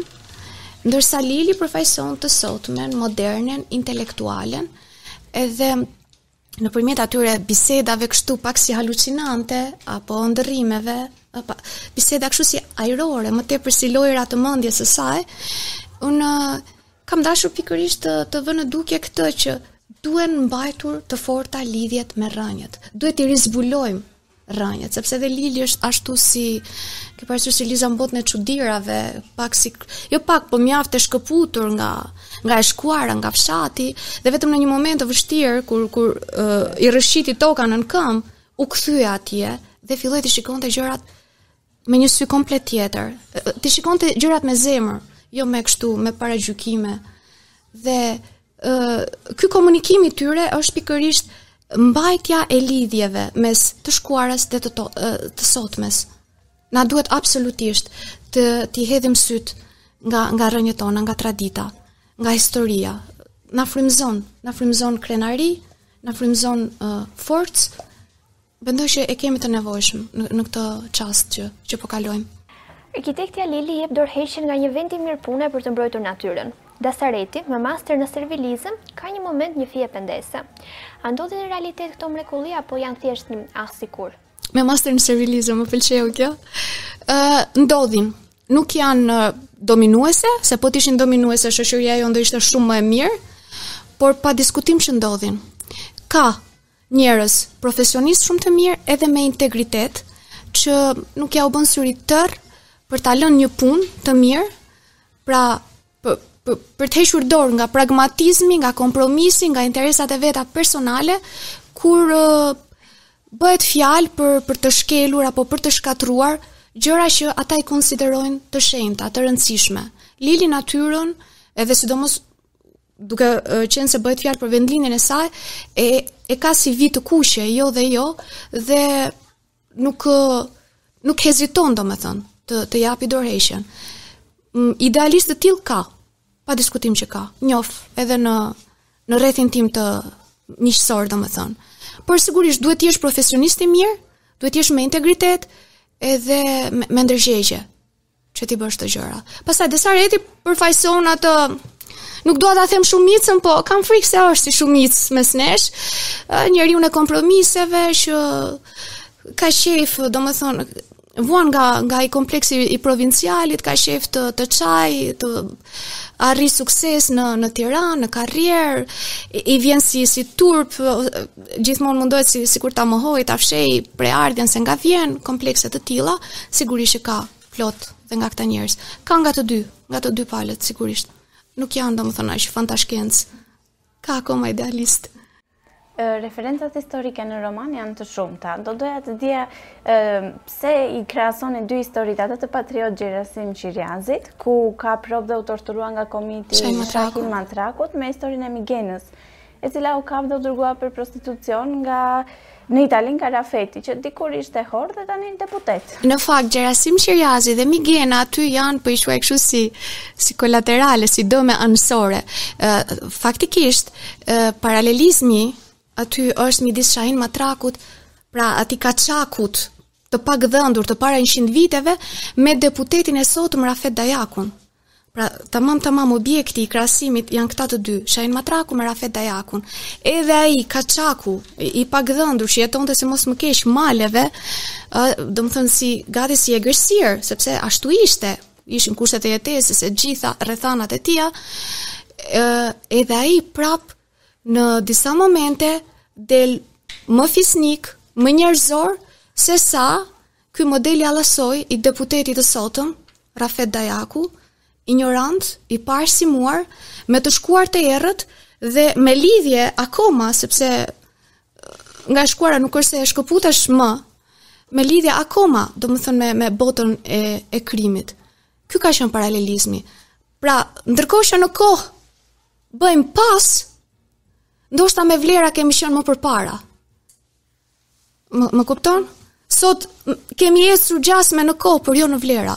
S3: ndërsa Lili përfaqëson të sotmen, modernen, intelektualen, edhe nëpërmjet atyre bisedave kështu pak si halucinante, apo ëndërrimeve, apo biseda kështu si ajrore, më tepër si lojra të mendjes së saj, unë Kam dashur pikërisht të, të vë në dukje këtë që duhen mbajtur të forta lidhjet me rrënjët. Duhet t'i rizbulojmë rrënjët, sepse dhe Lili është ashtu si ke parasysh si Liza në botën e çudirave, pak si jo pak, po mjaft e shkëputur nga nga e shkuara, nga fshati dhe vetëm në një moment të vështirë kur kur uh, i rrëshqiti toka nën këmbë, u kthye atje dhe filloi t'i shikonte gjërat me një sy komplet tjetër. T'i shikonte gjërat me zemër, jo me kështu, me paragjykime. Dhe ë ky komunikim i tyre është pikërisht mbajtja e lidhjeve mes të shkuarës dhe të to, të sotmes. Na duhet absolutisht të t'i hedhim sytë nga nga rrënjët tona, nga tradita, nga historia. Na frymëzon, na frymëzon krenari, na frymëzon uh, forcë Mendoj që e kemi të nevojshme në, në këtë çast që që po kalojmë.
S2: Arkitektja Lili jep dorëheqjen nga një vend i mirë pune për të mbrojtur natyrën. Dasareti, me master në servilizëm, ka një moment një fije pendese. A ndodhin në realitet këto mrekulli apo janë thjesht një ah sikur?
S3: Me master në servilizëm, më pëlqeu kjo. Ë, uh, ndodhin. Nuk janë dominuese, se po të ishin dominuese, shoqëria jonë do ishte shumë më e mirë, por pa diskutim që ndodhin. Ka, Njerëz, profesionistë shumë të mirë edhe me integritet, që nuk ja u bën syri tërr për ta lënë një punë të mirë, pra për, për, për të hequr dorë nga pragmatizmi, nga kompromisi, nga interesat e veta personale, kur uh, bëhet fjalë për për të shkelur apo për të shkatërruar gjëra që ata i konsiderojnë të shenjta, të rëndësishme. Lili natyrën, edhe sidomos duke qenë se bëhet fjalë për vendlindjen e saj, e e ka si vijë të kuqe, jo dhe jo, dhe nuk nuk heziton domethënë të të japi dorëheqjen. Mm, idealistë të tillë ka, pa diskutim që ka. Njof edhe në në rrethin tim miqësor domethënë. Por sigurisht duhet të jesh profesionist i mirë, duhet të jesh me integritet edhe me, me ndërgjegje. që t'i bësh këto gjëra. Pastaj Dasareti përfaqëson atë nuk dua ta them shumicën, po kam frikë se është si shumicë mes nesh, njeriun e kompromiseve që ka qejf, domethënë vuan nga nga ai kompleksi i provincialit, ka qejf të të çajë, të arrijë sukses në në Tiranë, në karrierë, i vjen si si turp gjithmonë mundohet si sikur ta mohojë, ta fshehë prejardhjen se nga vjen komplekse të tilla, sigurisht që ka plot dhe nga këta njerëz. Ka nga të dy, nga të dy palët sigurisht. Nuk janë domethënë aq fantashkencë. Ka akoma idealistë.
S1: Referencat historike në roman janë të shumta. Do doja të dija pse i krahasoni dy historitë, atë të patriotit Gjerasim Qiriazit, që u kap rob dhe u torturua nga komiti Shahin Matraku me historinë e Migenës. e cila u kap dhe u dërgua për prostitucion nga në Itali nga Rafeti, që dikur ishte hor dhe tani një deputet.
S3: Në fakt, Gjerasim Qiriazi dhe Migena aty janë për po i quaj kështu si, si kolaterale, si dëme anësore. Faktikisht, paralelizmi aty është midis Shahin Matrakut, pra atij kaçakut të pagdhendur të para 100 viteve, me deputetin e sotëm Rafet Dajakun. Pra, tamam tamam objekti i krahasimit janë këta të dy, Shahin Matraku me Rafet Dajakun. Edhe ai kaçaku i pagdhendur që jetonte se mos më keq maleve, ë, domethënë si gati si egërsirë, sepse ashtu ishte, ishin kushtet e jetesës e gjitha rrethanat e tija, ë, edhe ai prap në disa momente del më fisnik, më njerëzor se sa Ky model i allasoj i deputetit të sotëm, Rafet Dajaku, injorant, i paarsimuar, me të shkuar të errët dhe me lidhje akoma sepse nga e shkuara nuk është se shkëputesh më me lidhje akoma, domethënë me, me botën e, e krimit. Ky ka qenë paralelizmi. Pra, ndërkohë që në kohë bëjmë pas, ndoshta me vlera kemi qenë më përpara. Më, më kupton? Sot kemi ecur gjasme në kohë, por jo në vlera.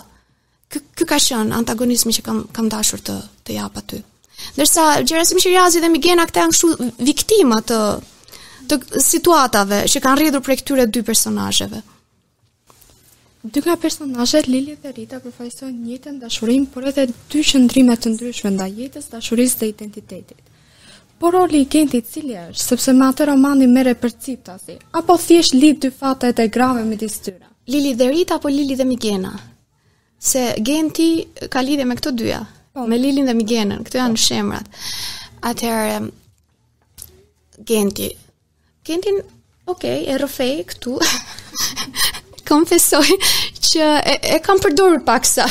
S3: Ky ky ka qenë antagonizmi që kam kam dashur të të jap aty. Ndërsa Gjerasim Qiriazi dhe Migena këta janë kështu viktima të të situatave që kanë rrjedhur prej këtyre dy personazheve.
S9: Dy nga personazhet, Lili dhe Rita, përfaqësojnë të njëjtën dashuri, por edhe dy qëndrime të ndryshme ndaj jetës, dashurisë dhe identitetit. Po roli i Gentit cili është, sepse me atë romani merret përciptazi, apo thjesht lidh dy fatet e grave midis tyre?
S3: Lili dhe Rita apo Lili dhe Migena? Se Genti ka lidhje me këto dyja, po. me Lilin dhe Migenën, këto janë po. shemrat. Atëherë, Genti, Gentin, ok, e rrëfej këtu. Konfesoj që e, e kam përdorur paksa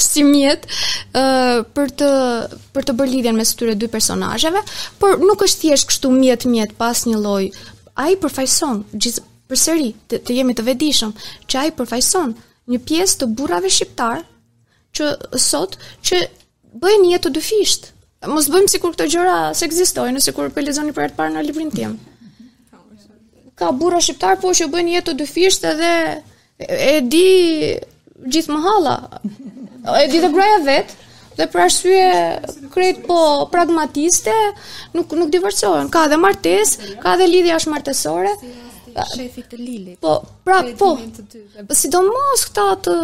S3: si mjet uh, për të për të bërë lidhjen mes këtyre dy personazheve, por nuk është thjesht kështu mjet mjet pa asnjë lloj. Ai përfaqëson gjithë përsëri të, të jemi të vetëdijshëm që ai përfaqëson një pjesë të burrave shqiptar që sot që bëjnë jetë të dyfishtë. Mos bëjmë sikur këto gjëra s'ekzistojnë, sikur po lexoni për herë të parë në librin tim. Ka burra shqiptar po që bëjnë jetë të dyfishtë edhe e di gjithë mëhalla. E di dhe gruaja vetë dhe për arsye krejt po pragmatiste, nuk nuk divorcohen. Ka edhe martesë, ka edhe lidhje jashtëmartesore.
S9: Shefi të Lilit.
S3: Po, Pra po. Po sidomos këta të,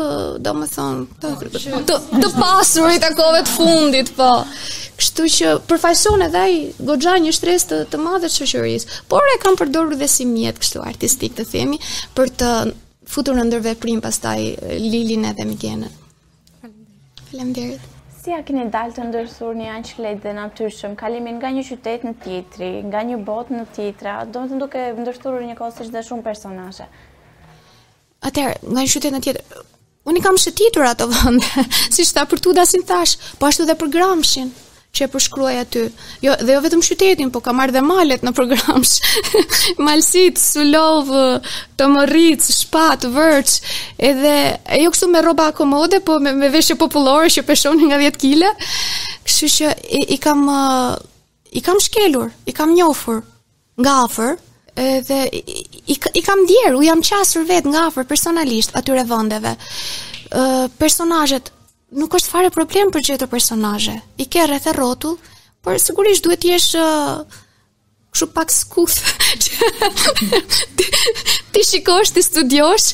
S3: domethënë, të të, të pasurit e kohëve të fundit, po. Kështu që përfaqëson edhe ai goxha një shtresë të, të madhe të shoqërisë, por e kam përdorur dhe si mjet kështu artistik të themi për të futur në ndërveprim pastaj Lilin edhe Migenën.
S9: Faleminderit.
S1: Si ia keni dalë të ndërthurni aq lehtë dhe natyrshëm kalimin nga një qytet te tjetri, nga një botë te tjetra, domethënë duke ndërthurur njëkohësisht dhe shumë personazhe?
S3: Atëherë, nga një qytet në tjetër, unë i kam shëtitur ato vende, siç thashë për Tudasin thashë, po ashtu edhe për Gramshin. Që e përshkruaj aty. Jo, dhe jo vetëm qytetin, po kam marrë dhe malet nëpër Gramsh. Malësitë, Sulovë, Tomorricë, Shpat, Vërçë, edhe e jo kështu me rroba komode, po me, me veshje popullore që peshonin nga 10 kg. Kështu që i, i kam i kam shkelur, i kam njohur. nga afër, edhe i, i kam ndjerë, u jam qasur vetë nga afër personalisht atyre vendeve. Ë personazhet nuk është fare problem për të gjetur personazhe. I ke rreth e rrotull, por sigurisht duhet të jesh kështu pak skuth. t'i shikosh, t'i studiosh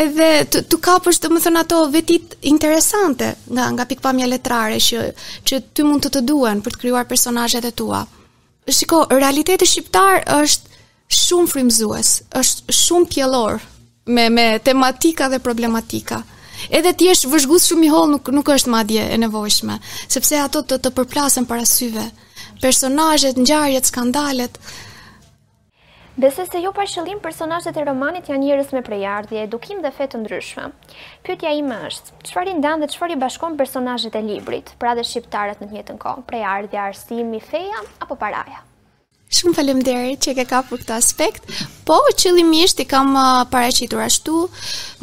S3: edhe të, të kapësh domethënë ato vetitë interesante nga nga pikëpamja letrare që që ty mund të të duhen për të krijuar personazhet e tua. Shiko, realiteti shqiptar është shumë frymëzues, është shumë pjellor me me tematika dhe problematika. Edhe të jesh vëzhgues shumë i hollë nuk nuk është madje e nevojshme, sepse ato të të përplasen para syve. Personazhet, ngjarjet, skandalet,
S2: Besoj se jo pa qëllim personazhet e romanit janë njerëz me prejardhje, edukim dhe fe të ndryshme. Pyetja ime është, çfarë i ndan dhe çfarë i bashkon personazhet e librit, pra dhe shqiptarët në të njëjtën kohë, prejardhja, arsimi, feja apo paraja?
S3: Shumë faleminderit që ke kapur këtë aspekt. Po, qëllimisht i kam uh, paraqitur ashtu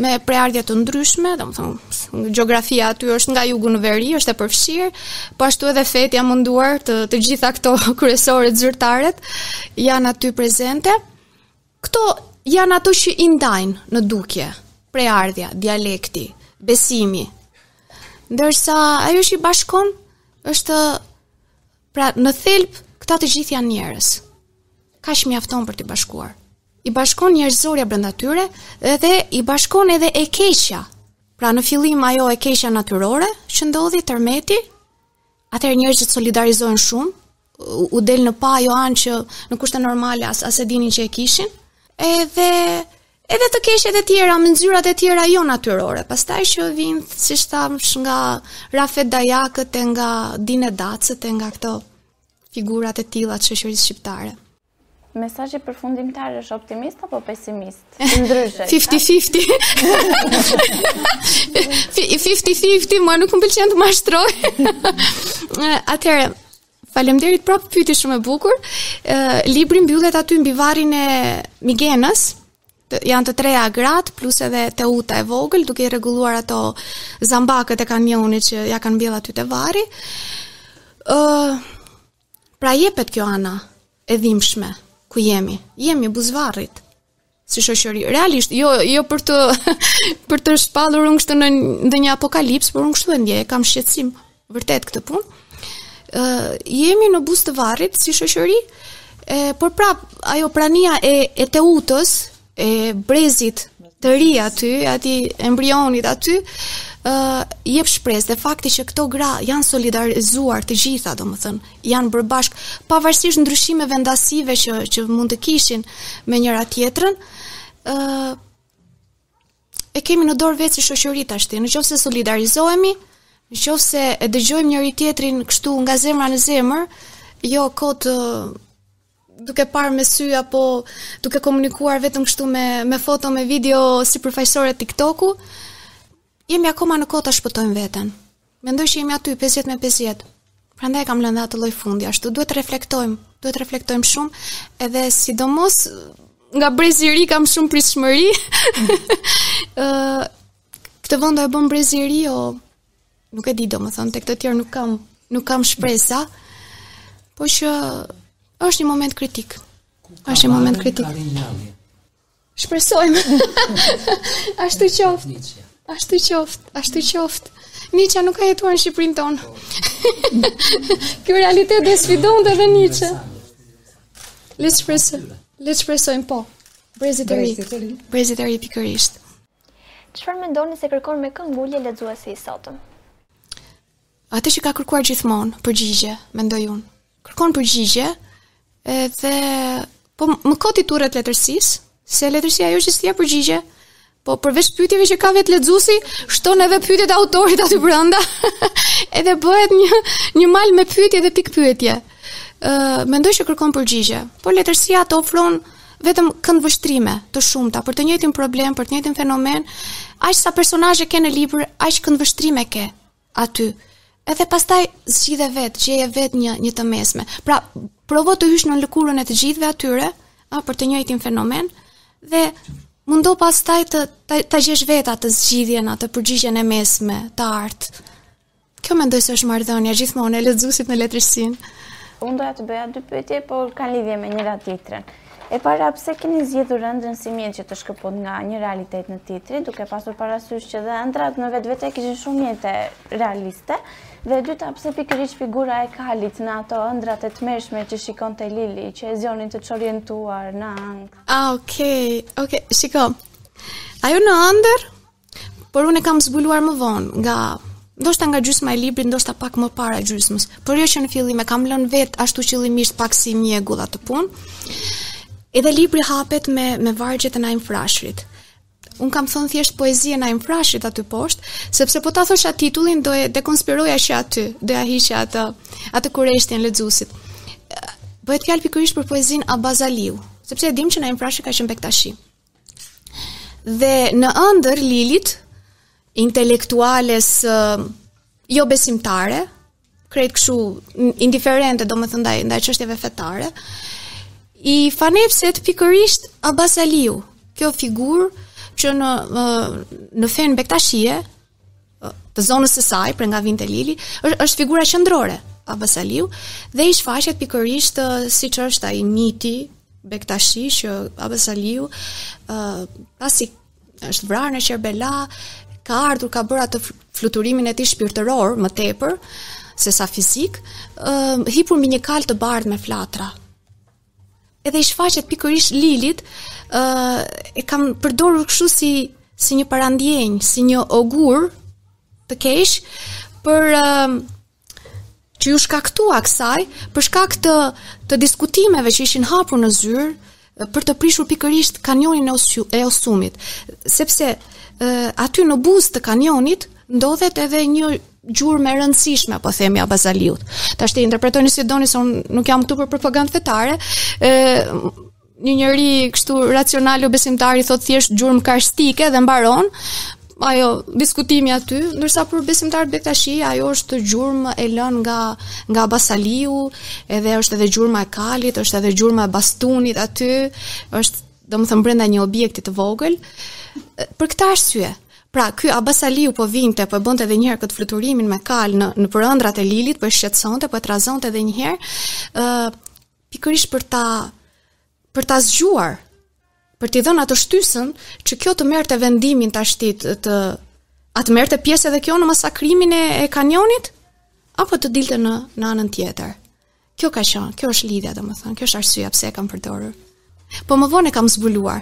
S3: me prejardhje të ndryshme, domethënë gjeografia aty është nga jugu në veri, është e përfshirë, po ashtu edhe fetë, jam munduar të të gjitha këto kryesore zyrtaret janë aty prezente, këto janë ato që i ndajnë në dukje, prejardhja, dialekti, besimi. Ndërsa ajo që i bashkon është pra në thelb këta të gjithë janë njerëz. Kaq mjafton për t'i bashkuar. I bashkon njerëzorja brenda tyre dhe i bashkon edhe e keqja. Pra në fillim ajo e keqja natyrore që ndodhi tërmeti, Atëherë njerëzit solidarizohen shumë, u del në pah ajo anë që në kushte normale as as e dinin që e kishin. Edhe edhe të këqijat e tjera me mynxyrat e tjera jo natyrore. Pastaj që vijnë siç thashë nga Rafet Dajakët e nga Dine Dacët e nga këto figurat e tilla të shoqërisë shqiptare.
S1: Mesazhi përfundimtar është optimist apo pesimist? Ndryshe.
S3: 50-50. 50-50, mua nuk më pëlqen të mashtroj. Atëherë, faleminderit prap pyetje shumë e bukur. Uh, libri mbyllet aty mbi varrin e Migenës. Të, janë të treja grat plus edhe Teuta e vogël duke i rregulluar ato zambakët e kanionit që ja kanë mbjell aty te varri. Ëh, uh, Pra jepet kjo ana e dhimbshme ku jemi. Jemi buzë varrit si shoqëri. Realisht, jo jo për të për të shpallur unë kështu ndonjë apokalips, por unë kështu e ndjej, e kam shqetësim vërtet këtë punë. Ë uh, jemi në buzë të varrit si shoqëri, e, por prap ajo prania e e teutës e brezit të ri aty, aty embrionit aty, ë uh, jep shpresë dhe fakti që këto gra janë solidarizuar të gjitha, domethënë, janë bërë bashk pavarësisht ndryshimeve vendasive që që mund të kishin me njëra tjetrën, ë uh, e kemi në dorë vetë si shoqëri tashti. Në qoftë se solidarizohemi, në qoftë se e dëgjojmë njëri tjetrin kështu nga zemra në zemër, jo kot uh, duke parë me sy apo duke komunikuar vetëm kështu me me foto, me video si përfaqësore TikToku, jemi akoma në kohë ta shpëtojmë veten. Mendoj që jemi aty 50 me 50. Prandaj e kam lënë dhe atë lloj fundi ashtu. Duhet të reflektojmë, duhet të reflektojmë shumë edhe sidomos nga brezi i ri kam shumë pritshmëri. Ë këto do e bën brezi i ri o nuk e di domethënë, tek të tjerë nuk kam, nuk kam shpresa, po që është një moment kritik. është një moment kritik. Shpresojmë. ashtu qoftë. Ashtu qoftë, ashtu qoftë. Niçja nuk ka jetuar në Shqipërinë tonë. Ky realitet e sfidon dhe Niçen. Le të shpresojmë. Le të shpresojmë po. Brezi i ri. Brezi i ri pikërisht.
S2: Çfarë mendoni se kërkon me këmbëngulje lexuesi i sotëm?
S3: Atë që ka kërkuar gjithmonë, përgjigje, mendoj unë. Kërkon përgjigje edhe po më kot i turret letërsisë, se letërsia jo që s'jep përgjigje, po përveç pyetjeve që ka vetë lexuesi, shton edhe pyetjet e autorit aty brenda. edhe bëhet një një mal me pyetje dhe pikëpyetje. Ë, uh, mendoj që kërkon përgjigje. Po letërsia të ofron vetëm këndvështrime të shumta për të njëjtin problem, për të njëjtin fenomen, aq sa personazhe ke në libër, aq këndvështrime ke aty. Edhe pastaj zgjidhe vet, gjeje vet një një të mesme. Pra, provo të hysh në lëkurën e të gjithëve atyre, a për të njëjtin fenomen dhe mundohu pastaj të ta, ta gjesh vet atë zgjidhjen, atë përgjigjen e mesme, të artë. Kjo mendoj se është marrëdhënia gjithmonë e lexuesit me letërsinë.
S1: Unë doja të bëja dy pyetje, por kanë lidhje me njëra tjetrën. E para, pse keni zgjedhur ëndrrën si mjet që të shkëput nga një realitet në tjetri, duke pasur parasysh që dhe ëndrrat në vetvete kishin shumë mjete realiste? Dhe e dyta, pse pikërisht figura e kalit në ato ëndrrat e tmerrshme që shikonte Lili, që e zgjonin të çorientuar në ankth?
S3: Ah, okay, okay, shiko. Ajo në ëndërr Por unë kam zbuluar më vonë nga ndoshta nga gjysma e librit, ndoshta pak më para gjysmës. Por jo që në fillim e kam lënë vetë ashtu qëllimisht pak si mjegull atë punë. Edhe libri hapet me me vargjet e Naim Frashërit. Unë kam thënë thjesht poezi e Naim Frashërit aty poshtë, sepse po ta thosha titullin, do e dekonspiroja që aty, do ia hiqja atë atë kureshtinë lexuesit. Bëhet fjalë pikërisht për poezinë Abaz Aliu, sepse e dimë që Naim Frashëri ka qenë bektashi. Dhe në ëndërr Lilit, intelektuales jo besimtare, krejt kështu indiferente, domethënë ndaj ndaj çështjeve fetare, i fanepset pikërisht Abaz Aliu, kjo figurë që në në fenë bektashie të zonës së saj, prej nga vinte Lili, është, është figura qendrore Abaz Aliu dhe i shfaqet pikërisht siç është ai miti bektashi që Abaz Aliu ë uh, pasi është vrarë në Qerbela, ka ardhur ka bërë atë fluturimin e tij shpirtëror më tepër se sa fizik, ë uh, hipur mbi një kalë të bardhë me flatra. Edhe i shfaqet pikërisht Lilit, ë uh, e kam përdorur kështu si si një parandjenjë, si një ogur të keq për uh, që iu shkaktua kësaj për shkak të të diskutimeve që ishin hapur në zyrë për të prishur pikërisht kanionin e, osu, e Osumit, sepse uh, aty në buzë të kanionit ndodhet edhe një gjurmë e rëndësishme, po themi e Abaz Aliut. Tashti interpretojeni si doni, se unë nuk jam këtu për propagandë fetare, e, një njeri kështu racional jo besimtar i thotë thjesht gjurmë karstike dhe mbaron ai diskutimi aty, ndërsa për besimtarët bektashi ajo është gjurmë e lënë nga nga Abaz Aliu, edhe është edhe gjurma e kalit, është edhe gjurma e bastunit aty, është domethënë brenda një objekti të vogël, për këtë arsye. Pra, ky Abaz Aliu po vinte, po e bënte edhe njëherë këtë fluturimin me kalë në, në nëpër ëndrrat e Lilit, po e shqetësonte, po e trazonte edhe njëherë, uh, pikërisht për ta, për ta zgjuar, për t'i dhënë atë shtysën, që kjo të merrte vendimin tashti të, a të merrte pjesë edhe kjo në masakrimin e, e kanionit, apo të dilte në, në anën tjetër. Kjo ka qenë, kjo është lidhja, domethënë, kjo është arsyeja pse e kam përdorur. Po më vonë e kam zbuluar.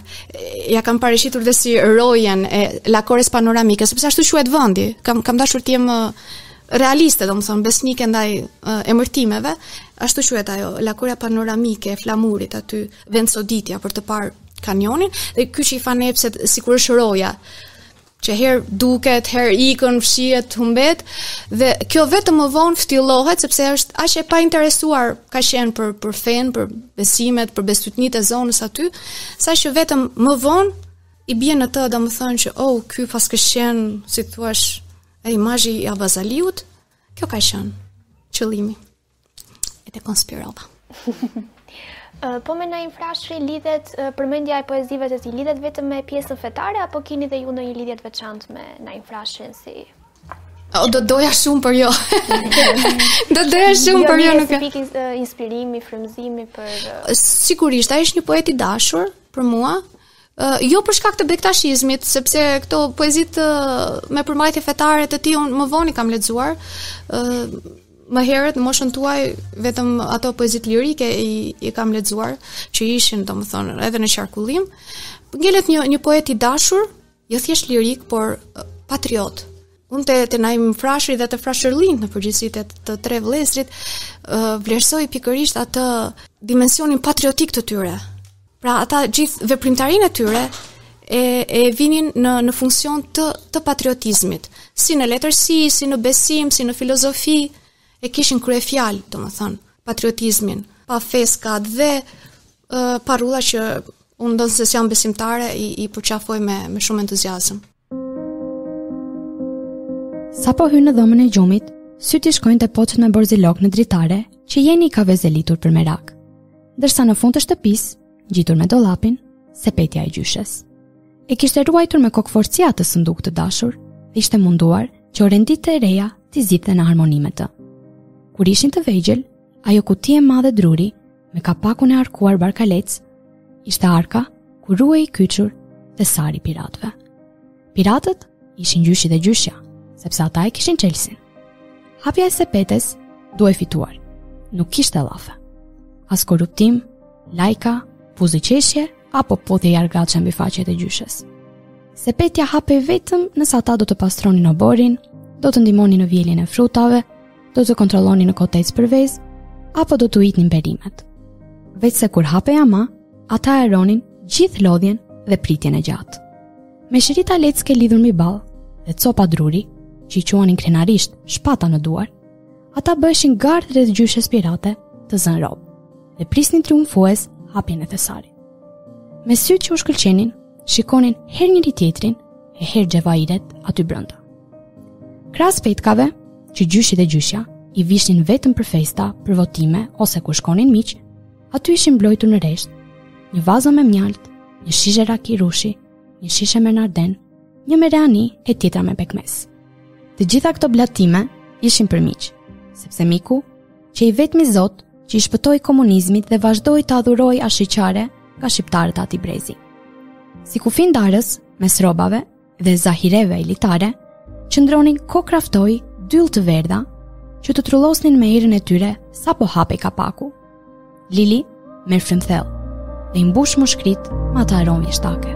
S3: Ja kam paraqitur dhe si rojen e lakores panoramike, sepse ashtu quhet vendi. Kam kam dashur të jem realiste, domethënë, besnike ndaj uh, emërtimeve, ashtu quhet ajo, lakorja panoramike e flamurit aty, vend soditje për të parë kanionin, dhe ky që i fanepset, sikur është roja, që herë duket, herë ikën, fshihet, humbet dhe kjo vetëm më vonë ftillohet sepse është aq e painteresuar ka qenë për për fenë, për besimet, për besëtytnitë e zonës aty, saqë vetëm më vonë i bie në të, domethënë që oh, ky paska qenë, si thua, ai imazhi i Abaz Aliut, kjo ka qenë qëllimi. E dekonspirova.
S2: po me Naim Frashërin lidhet përmendja e poezive të tij, lidhet vetëm me pjesën fetare, apo kini dhe ju ndonjë lidhje të veçantë me Naim Frashërin si
S3: O do doja shumë por jo. do doja shumë jo,
S2: por jo nuk. Pikë inspirimi, frymëzimi për
S3: Sigurisht, ai është një poet i dashur për mua. Uh, jo për shkak të bektashizmit, sepse këto poezitë uh, me përmbajtje fetare të tij unë më vonë i kam lexuar, uh, më herët në moshën tuaj vetëm ato poezitë lirike i, i kam lexuar, që ishin, domethënë, edhe në qarkullim. Ngelet një, një poet i dashur, jo thjesht lirik, por uh, patriot. Unë te, te Naim Frashëri dhe te Frashërllinjtë në përgjithësi, te të tre vëllezërit, uh, vlerësoj pikërisht atë dimensionin patriotik të tyre, Pra ata gjithë veprimtarinë e tyre e e vinin në në funksion të të patriotizmit, si në letërsi, si në besim, si në filozofi, e kishin kryefjalë, domethënë, patriotizmin, parafrazat dhe uh, parulla që unë ndonëse s'jam besimtare i, i përqafoj me, me shumë
S10: entuziazëm. Sapo hyn në dhomën e gjumit, sytë i shkojnë te poçet me borzilok në dritare që Jeni i ka vezelitur për merak. Ndërsa në fund të shtëpisë, ngjitur me dollapin, sepetja e gjyshes. E kishte ruajtur me kokëfortësi atë sënduk të dashur dhe ishte munduar që orenditë e reja t'i zgjidhte në harmoni me të. Kur ishin të vegjël, ajo kuti e madhe druri me kapakun e harkuar barkalec, ishte arka ku ruhej i kyçur thesari i piratëve. Piratët ishin gjyshi dhe gjyshja, sepse ata e kishin çelësin. Hapja e sepetes duhej fituar, nuk kishte llafe. As korruptim, lajka, buzëqeshje, apo puthje jargaçe mbi faqet e gjyshes. Sepetja hapej vetëm nëse ata do të pastronin oborrin, do të ndihmonin në vjeljen e frutave, do të kontrollonin në kotec për vezë, apo do të ujitnin perimet. Veçse kur hapej ama, ata harronin gjithë lodhjen dhe pritjen e gjatë. Me shirita lecke lidhur mbi ballë dhe copa druri, që i quanin krenarisht shpata në duar, ata bëheshin gardh rreth gjyshes pirate të zënë rob dhe prisnin triumfues hapjen e thesarit. Me sytë që u shkëlqenin, shikonin herë njëri-tjetrin e herë xhevahiret aty brenda. Krahas petkave, që gjyshi dhe gjyshja i vishnin vetëm për festa, për votime ose kur shkonin miq, aty ishin mbrojtur në rresht. Një vazo me mjaltë, një shishe raki rrushi, një shishe me narden, një me rehani e tjetra me pekmes. Të gjitha këto blatime ishin për miq, sepse miku qe i vetmi zot që i shpëtoi komunizmit dhe vazhdoi të adhurohej ashiqare nga shqiptarët e atij brezi. Si kufi ndarës mes rrobave, dhe zahireve elitare, qëndronin kokrra ftoi dyllë të verda që të trullosnin me erën e tyre sapo hapej kapaku. Lili, merr frymë thellë, dhe i mbush mushkëritë me atë aromë vjeshtake.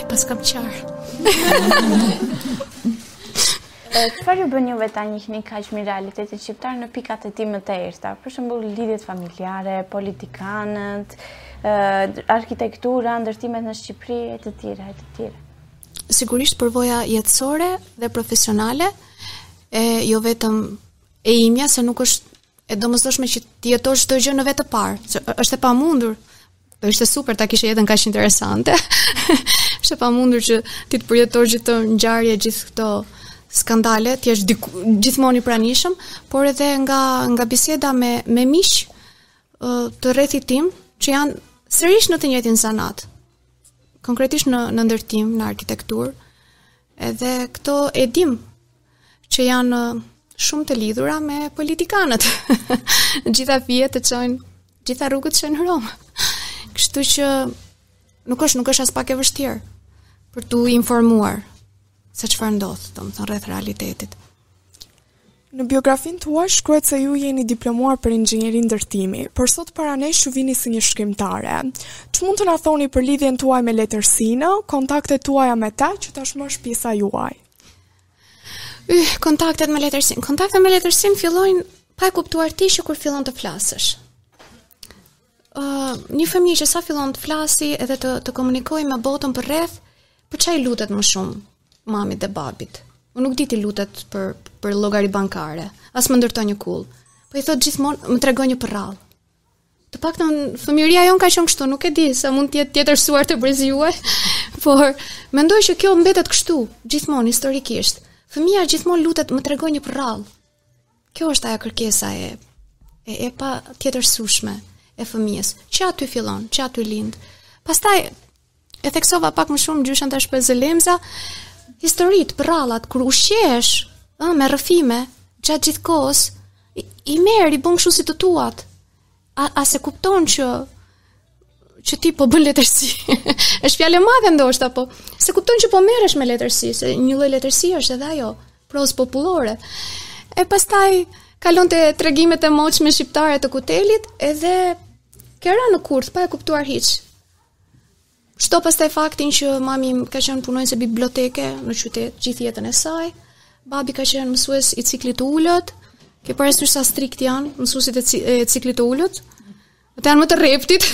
S3: E paskam qarë.
S1: Çfarë ju bën juve ta njihni kaq mirë realitetin shqiptar në pikat e tij më të errëta? Për shembull, lidhjet familjare, politikanët, arkitektura, ndërtimet në Shqipëri e të tjera e të tjera.
S3: Sigurisht përvoja jetësore dhe profesionale e jo vetëm e imja se nuk është e domosdoshme që ti jetosh çdo gjë në vetë të parë, që është e pamundur. Do ishte super ta kishe jeta kaq interesante. është e pamundur që ti të përjetosh gjithë ato ngjarje, gjithë këto skandale, të jesh gjithmonë i pranishëm, por edhe nga nga biseda me me miq të rrethit tim që janë sërish në të njëjtin zanat. Konkretisht në në ndërtim, në arkitekturë. Edhe këto e dim, që janë shumë të lidhura me politikanët. gjitha fijet të çojnë, gjitha rrugët çojnë në Romë. Kështu që nuk është nuk është aspak e vështirë për t'u informuar se çfarë ndodh, domethënë rreth realitetit.
S6: Në biografinë tuaj shkruhet se ju jeni diplomuar për inxhinieri ndërtimi, por sot para nesh ju vini si një shkrimtare. Ç'mund të na thoni për lidhjen tuaj me letërsinë, kontaktet tuaja me të që tashmë është pjesa juaj?
S3: Yh, kontaktet me letërsinë. Kontaktet me letërsinë fillojnë pa e kuptuar ti që kur fillon të flasësh. Uh, një fëmijë që sa fillon të flasë edhe të, të komunikojë me botën përreth, për ça i lutet më shumë mamit dhe babit. Unë nuk di t'i lutet për, për llogari bankare, as më ndërto një kullë. Po i thotë gjithmonë, më trego një përrallë. Të paktën fëmijëria jonë ka qenë kështu, nuk e di sa mund të jetë tjetërsuar te brezi juaj, por mendoj që kjo mbetet kështu gjithmonë historikisht. Fëmija gjithmonë lutet më tregoj një përrallë. Kjo është ajo kërkesa e e, e patjetërsueshme e fëmijës. Që aty fillon, që aty lind. Pastaj E theksova pak më shumë gjyshen t'i shpëtojë lemza, historitë, përrallat, kur ushqehesh, ë, me rrëfime, gjatë gjithë kohës, i, i merr, i bën kështu si të tuat, a, as e kupton që që ti po bën letërsi. është fjalë e madhe ndoshta, po s'e kupton që po merresh me letërsi, se një lloj letërsi është edhe ajo, prozë popullore. E pastaj kalon te tregimet e moçme shqiptare të Kutelit, edhe ke ra në kurth pa e kuptuar hiç. Shto pastaj faktin që mami ka qenë punonjëse biblioteke në qytet gjithë jetën e saj. Babi ka qenë mësues i ciklit të ulët. Ke parasysh sa strikt janë mësuesit e ciklit të ulët? Ata janë më të rreptët.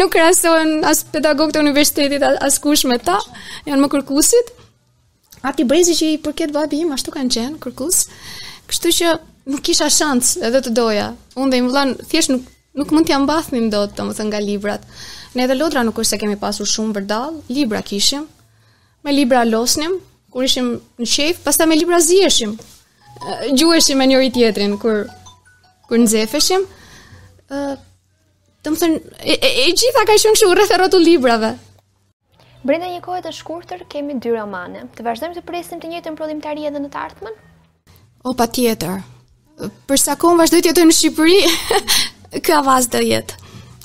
S3: Nuk krahasohen as pedagogët e universitetit askush me ta. Janë më kërkuesit. Atij brezi që i përket babi im, ashtu kanë qenë, kërkues, kështu që nuk kisha shans edhe të doja. Unë dhe im vëlla, thjesht nuk, nuk mund t'ia mbathnim dot domethënë nga librat. Ne edhe lodra nuk është se kemi pasur shumë vërdallë, libra kishim, me libra loznim, kur ishim në qejf, pastaj me libra ziheshim, gjuheshim me njëri-tjetrin, kur, kur nxeheshim. Domethënë, e, e, e gjitha ka shumë shumë rreth e rrotull librave.
S2: Brenda një kohe të shkurtër kemi dy romane. Të vazhdojmë të presim të njëjtën prodhimtari edhe në të ardhmen?
S3: O patjetër. Për sa kohë vazhdoj të jetoj në Shqipëri, ky avaz do jetë.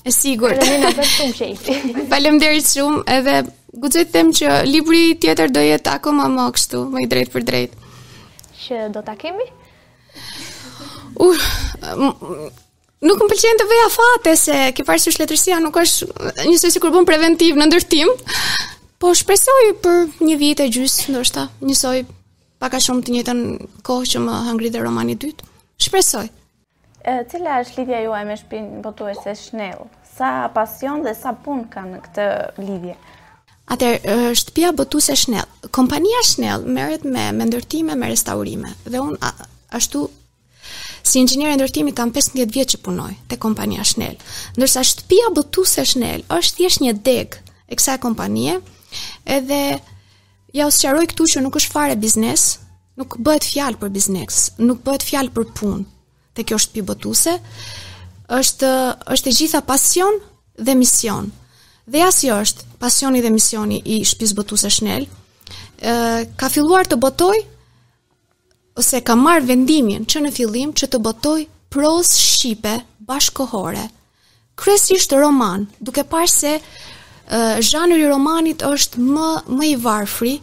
S3: E sigurt.
S2: Edhe na bëj shumë shejti.
S3: Faleminderit shumë, edhe guxoj të them që libri tjetër do jetë akoma më kështu, më i drejtpërdrejtë.
S2: Kur do ta kemi?
S3: Uh, Nuk më pëlqen të vej afate se ke parasysh letërsia nuk është njësoj sikur bën preventiv në ndërtim. Po shpresoj për një vit e gjysmë, ndoshta njësoj pak a shumë të njëjtën kohë që më hangri dhe romani i dytë. Shpresoj.
S1: E, cila është lidhja juaj me shtëpinë botuese Shnell? Sa pasion dhe sa punë ka në këtë lidhje?
S3: Atëherë, shtëpia botuese Shnell. Kompania Shnell merret me, me ndërtime, me restaurime. Dhe unë ashtu Si inxhiniere ndërtimi kam 15 vjet që punoj te kompania Shnel, ndërsa shtëpia botuese Shnel është thjesht një degë e kësaj kompanie. Edhe ua sqaroj këtu që nuk është fare biznes, nuk bëhet fjalë për biznes, nuk bëhet fjalë për punë te kjo shtëpi botuese. Është është e gjitha pasion dhe mision. Dhe ja si është pasioni dhe misioni i shtëpisë botuese Shnel. Ë ka filluar të botoj ose kam marrë vendimin që në fillim që të botojë prozë shqipe bashkëkohore, kryesisht roman, duke parë se zhanri romanit është më më i varfri,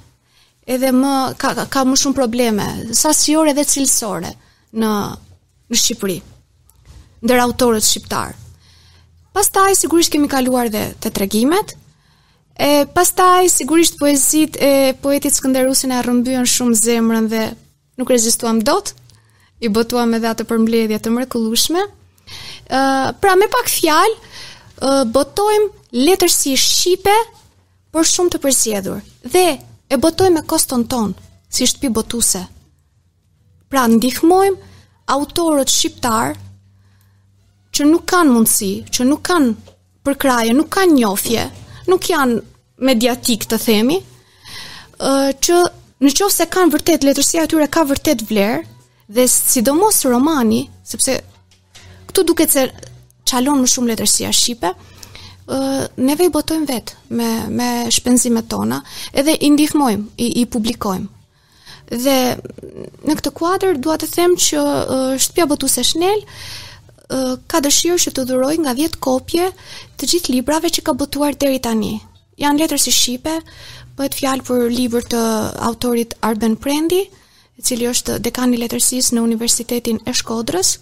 S3: edhe më ka ka më shumë probleme, sasiore dhe cilësore në në Shqipëri. Ndër autorët shqiptarë. Pastaj sigurisht kemi kaluar dhe te tregimet, E pastaj sigurisht poezitë e poetit Skënder Rusi na e rrëmbyen shumë zemrën dhe nuk rezistuam dot. I botuam edhe atë përmbledhje të mrekullueshme. Ë uh, pra me pak fjalë uh, botojmë letërsi shqipe por shumë të përzgjedhur dhe e botojmë me koston tonë si shtëpi botuese. Pra ndihmojmë autorët shqiptarë që nuk kanë mundësi, që nuk kanë përkrahje, nuk kanë njohje, nuk janë mediatikë të themi, uh, që në qoftë se kanë vërtet, letërsia e tyre ka vërtet vlerë, dhe sidomos romani, sepse këtu duket se çalon më shumë letërsia shqipe, uh, neve i botojmë vetë me, me shpenzimet tona, edhe i ndihmojmë, i, i publikojmë. Dhe në këtë kuadër dua të them që uh, Shtëpia Botuese Shnel uh, ka dëshirë që të dhurojë nga 10 kopje të gjithë librave që ka botuar deri tani. Janë letërsi shqipe, bëhet fjalë për libër të autorit Arben Prendi, i cili është dekani i letërsisë në Universitetin e Shkodrës.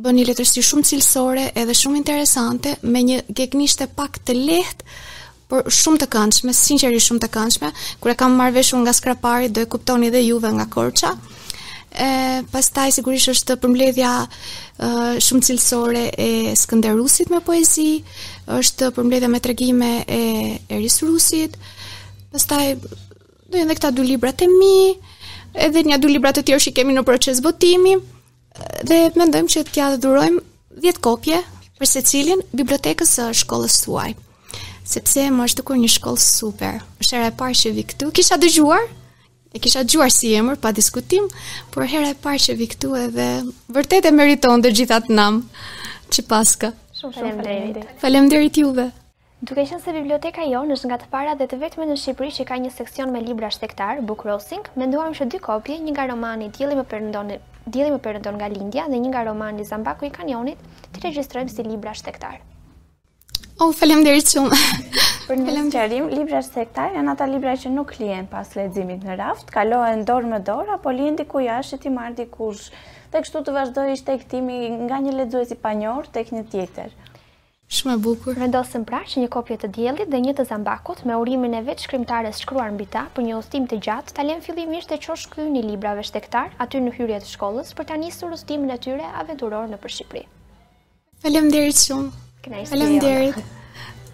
S3: Bën një letërsi shumë cilësore edhe shumë interesante me një gegnishte pak të lehtë, por shumë të këndshme, sinqerisht shumë të këndshme. Kur e kam marrë vesh unë nga Skrapari, do e kuptoni edhe juve nga Korça. E pastaj sigurisht është përmbledhja e, shumë cilësore e Skënder Rusit me poezi, është përmbledhja me tregime e Eris Rusit. Pastaj do janë këta dy librat e mi, edhe një dy libra të tjerë që kemi në proces botimi. Dhe mendojmë që t'ia dhurojmë 10 kopje për secilin bibliotekës së shkollës suaj. Sepse më është dukur një shkollë super. Është hera e parë që vij këtu. Kisha dëgjuar, e kisha dëgjuar si emër pa diskutim, por hera e parë që vij këtu edhe vërtet e meriton të gjithë atë nam që paska.
S2: Shumë faleminderit.
S3: Faleminderit juve.
S2: Duke qenë se biblioteka jonë është nga të parat dhe të vetmet në Shqipëri që ka një seksion me libra shtegtarë, Book Crossing, menduam që dy kopje, një nga romani Dielli më perëndon nga lindja dhe një nga romani Zambaku i kanionit, t'i regjistrojmë si libra shtegtarë.
S3: O, oh, faleminderit shumë.
S1: Për një sqarim, libra shtegtarë janë ata libra që nuk lihen pas leximit në raft, kalohen dorë më dorë apo lihen diku jashtë t'i marrë dikush. Dhe kështu të vazhdojë shtegtimi nga një lexues i panjohur tek një tjetër.
S3: Shumë e bukur.
S2: Vendosim pra që një kopje të Diellit dhe një të Zambakut, me urimin e vetë shkrimtares shkruar mbi ta, për një udhëtim të gjatë, ta lemë fillimisht te Qoshku i Librave Shtegtar, aty në hyrje të shkollës, për ta nisur udhëtimin e tyre aventuror nëpër Shqipëri.
S3: Faleminderit shumë!
S2: Kënaqësia jonë!
S3: Faleminderit!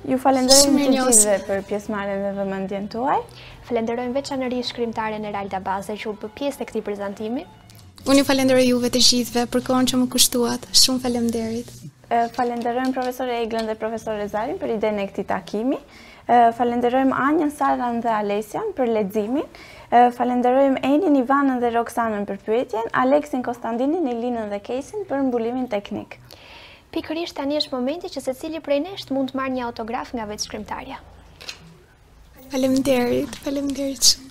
S1: Ju falenderojmë të gjithëve për pjesëmarrjen dhe vëmendjen tuaj.
S2: Falenderojmë veçanërisht shkrimtaren Eralda Baze që u bë pjesë e këtij prezantimi.
S3: Unë ju falenderoj juve të gjithëve për kohën që më kushtuat. Shumë faleminderit.
S1: Falenderojmë Profesore Eglën dhe Profesor Rezartin për idenë e këtij takimi. Falenderojmë Anjën, Sarën dhe Alesian për leximin. Falenderojmë Enin, Ivanën dhe Roksanën për pyetjet, Aleksin, Kostandinin, Elinën dhe Kejsin për mbulimin teknik.
S2: Pikërisht tani është momenti që secili prej nesh të mund të marrë një autograf nga vetë shkrimtarja.
S3: Faleminderit, faleminderit shumë.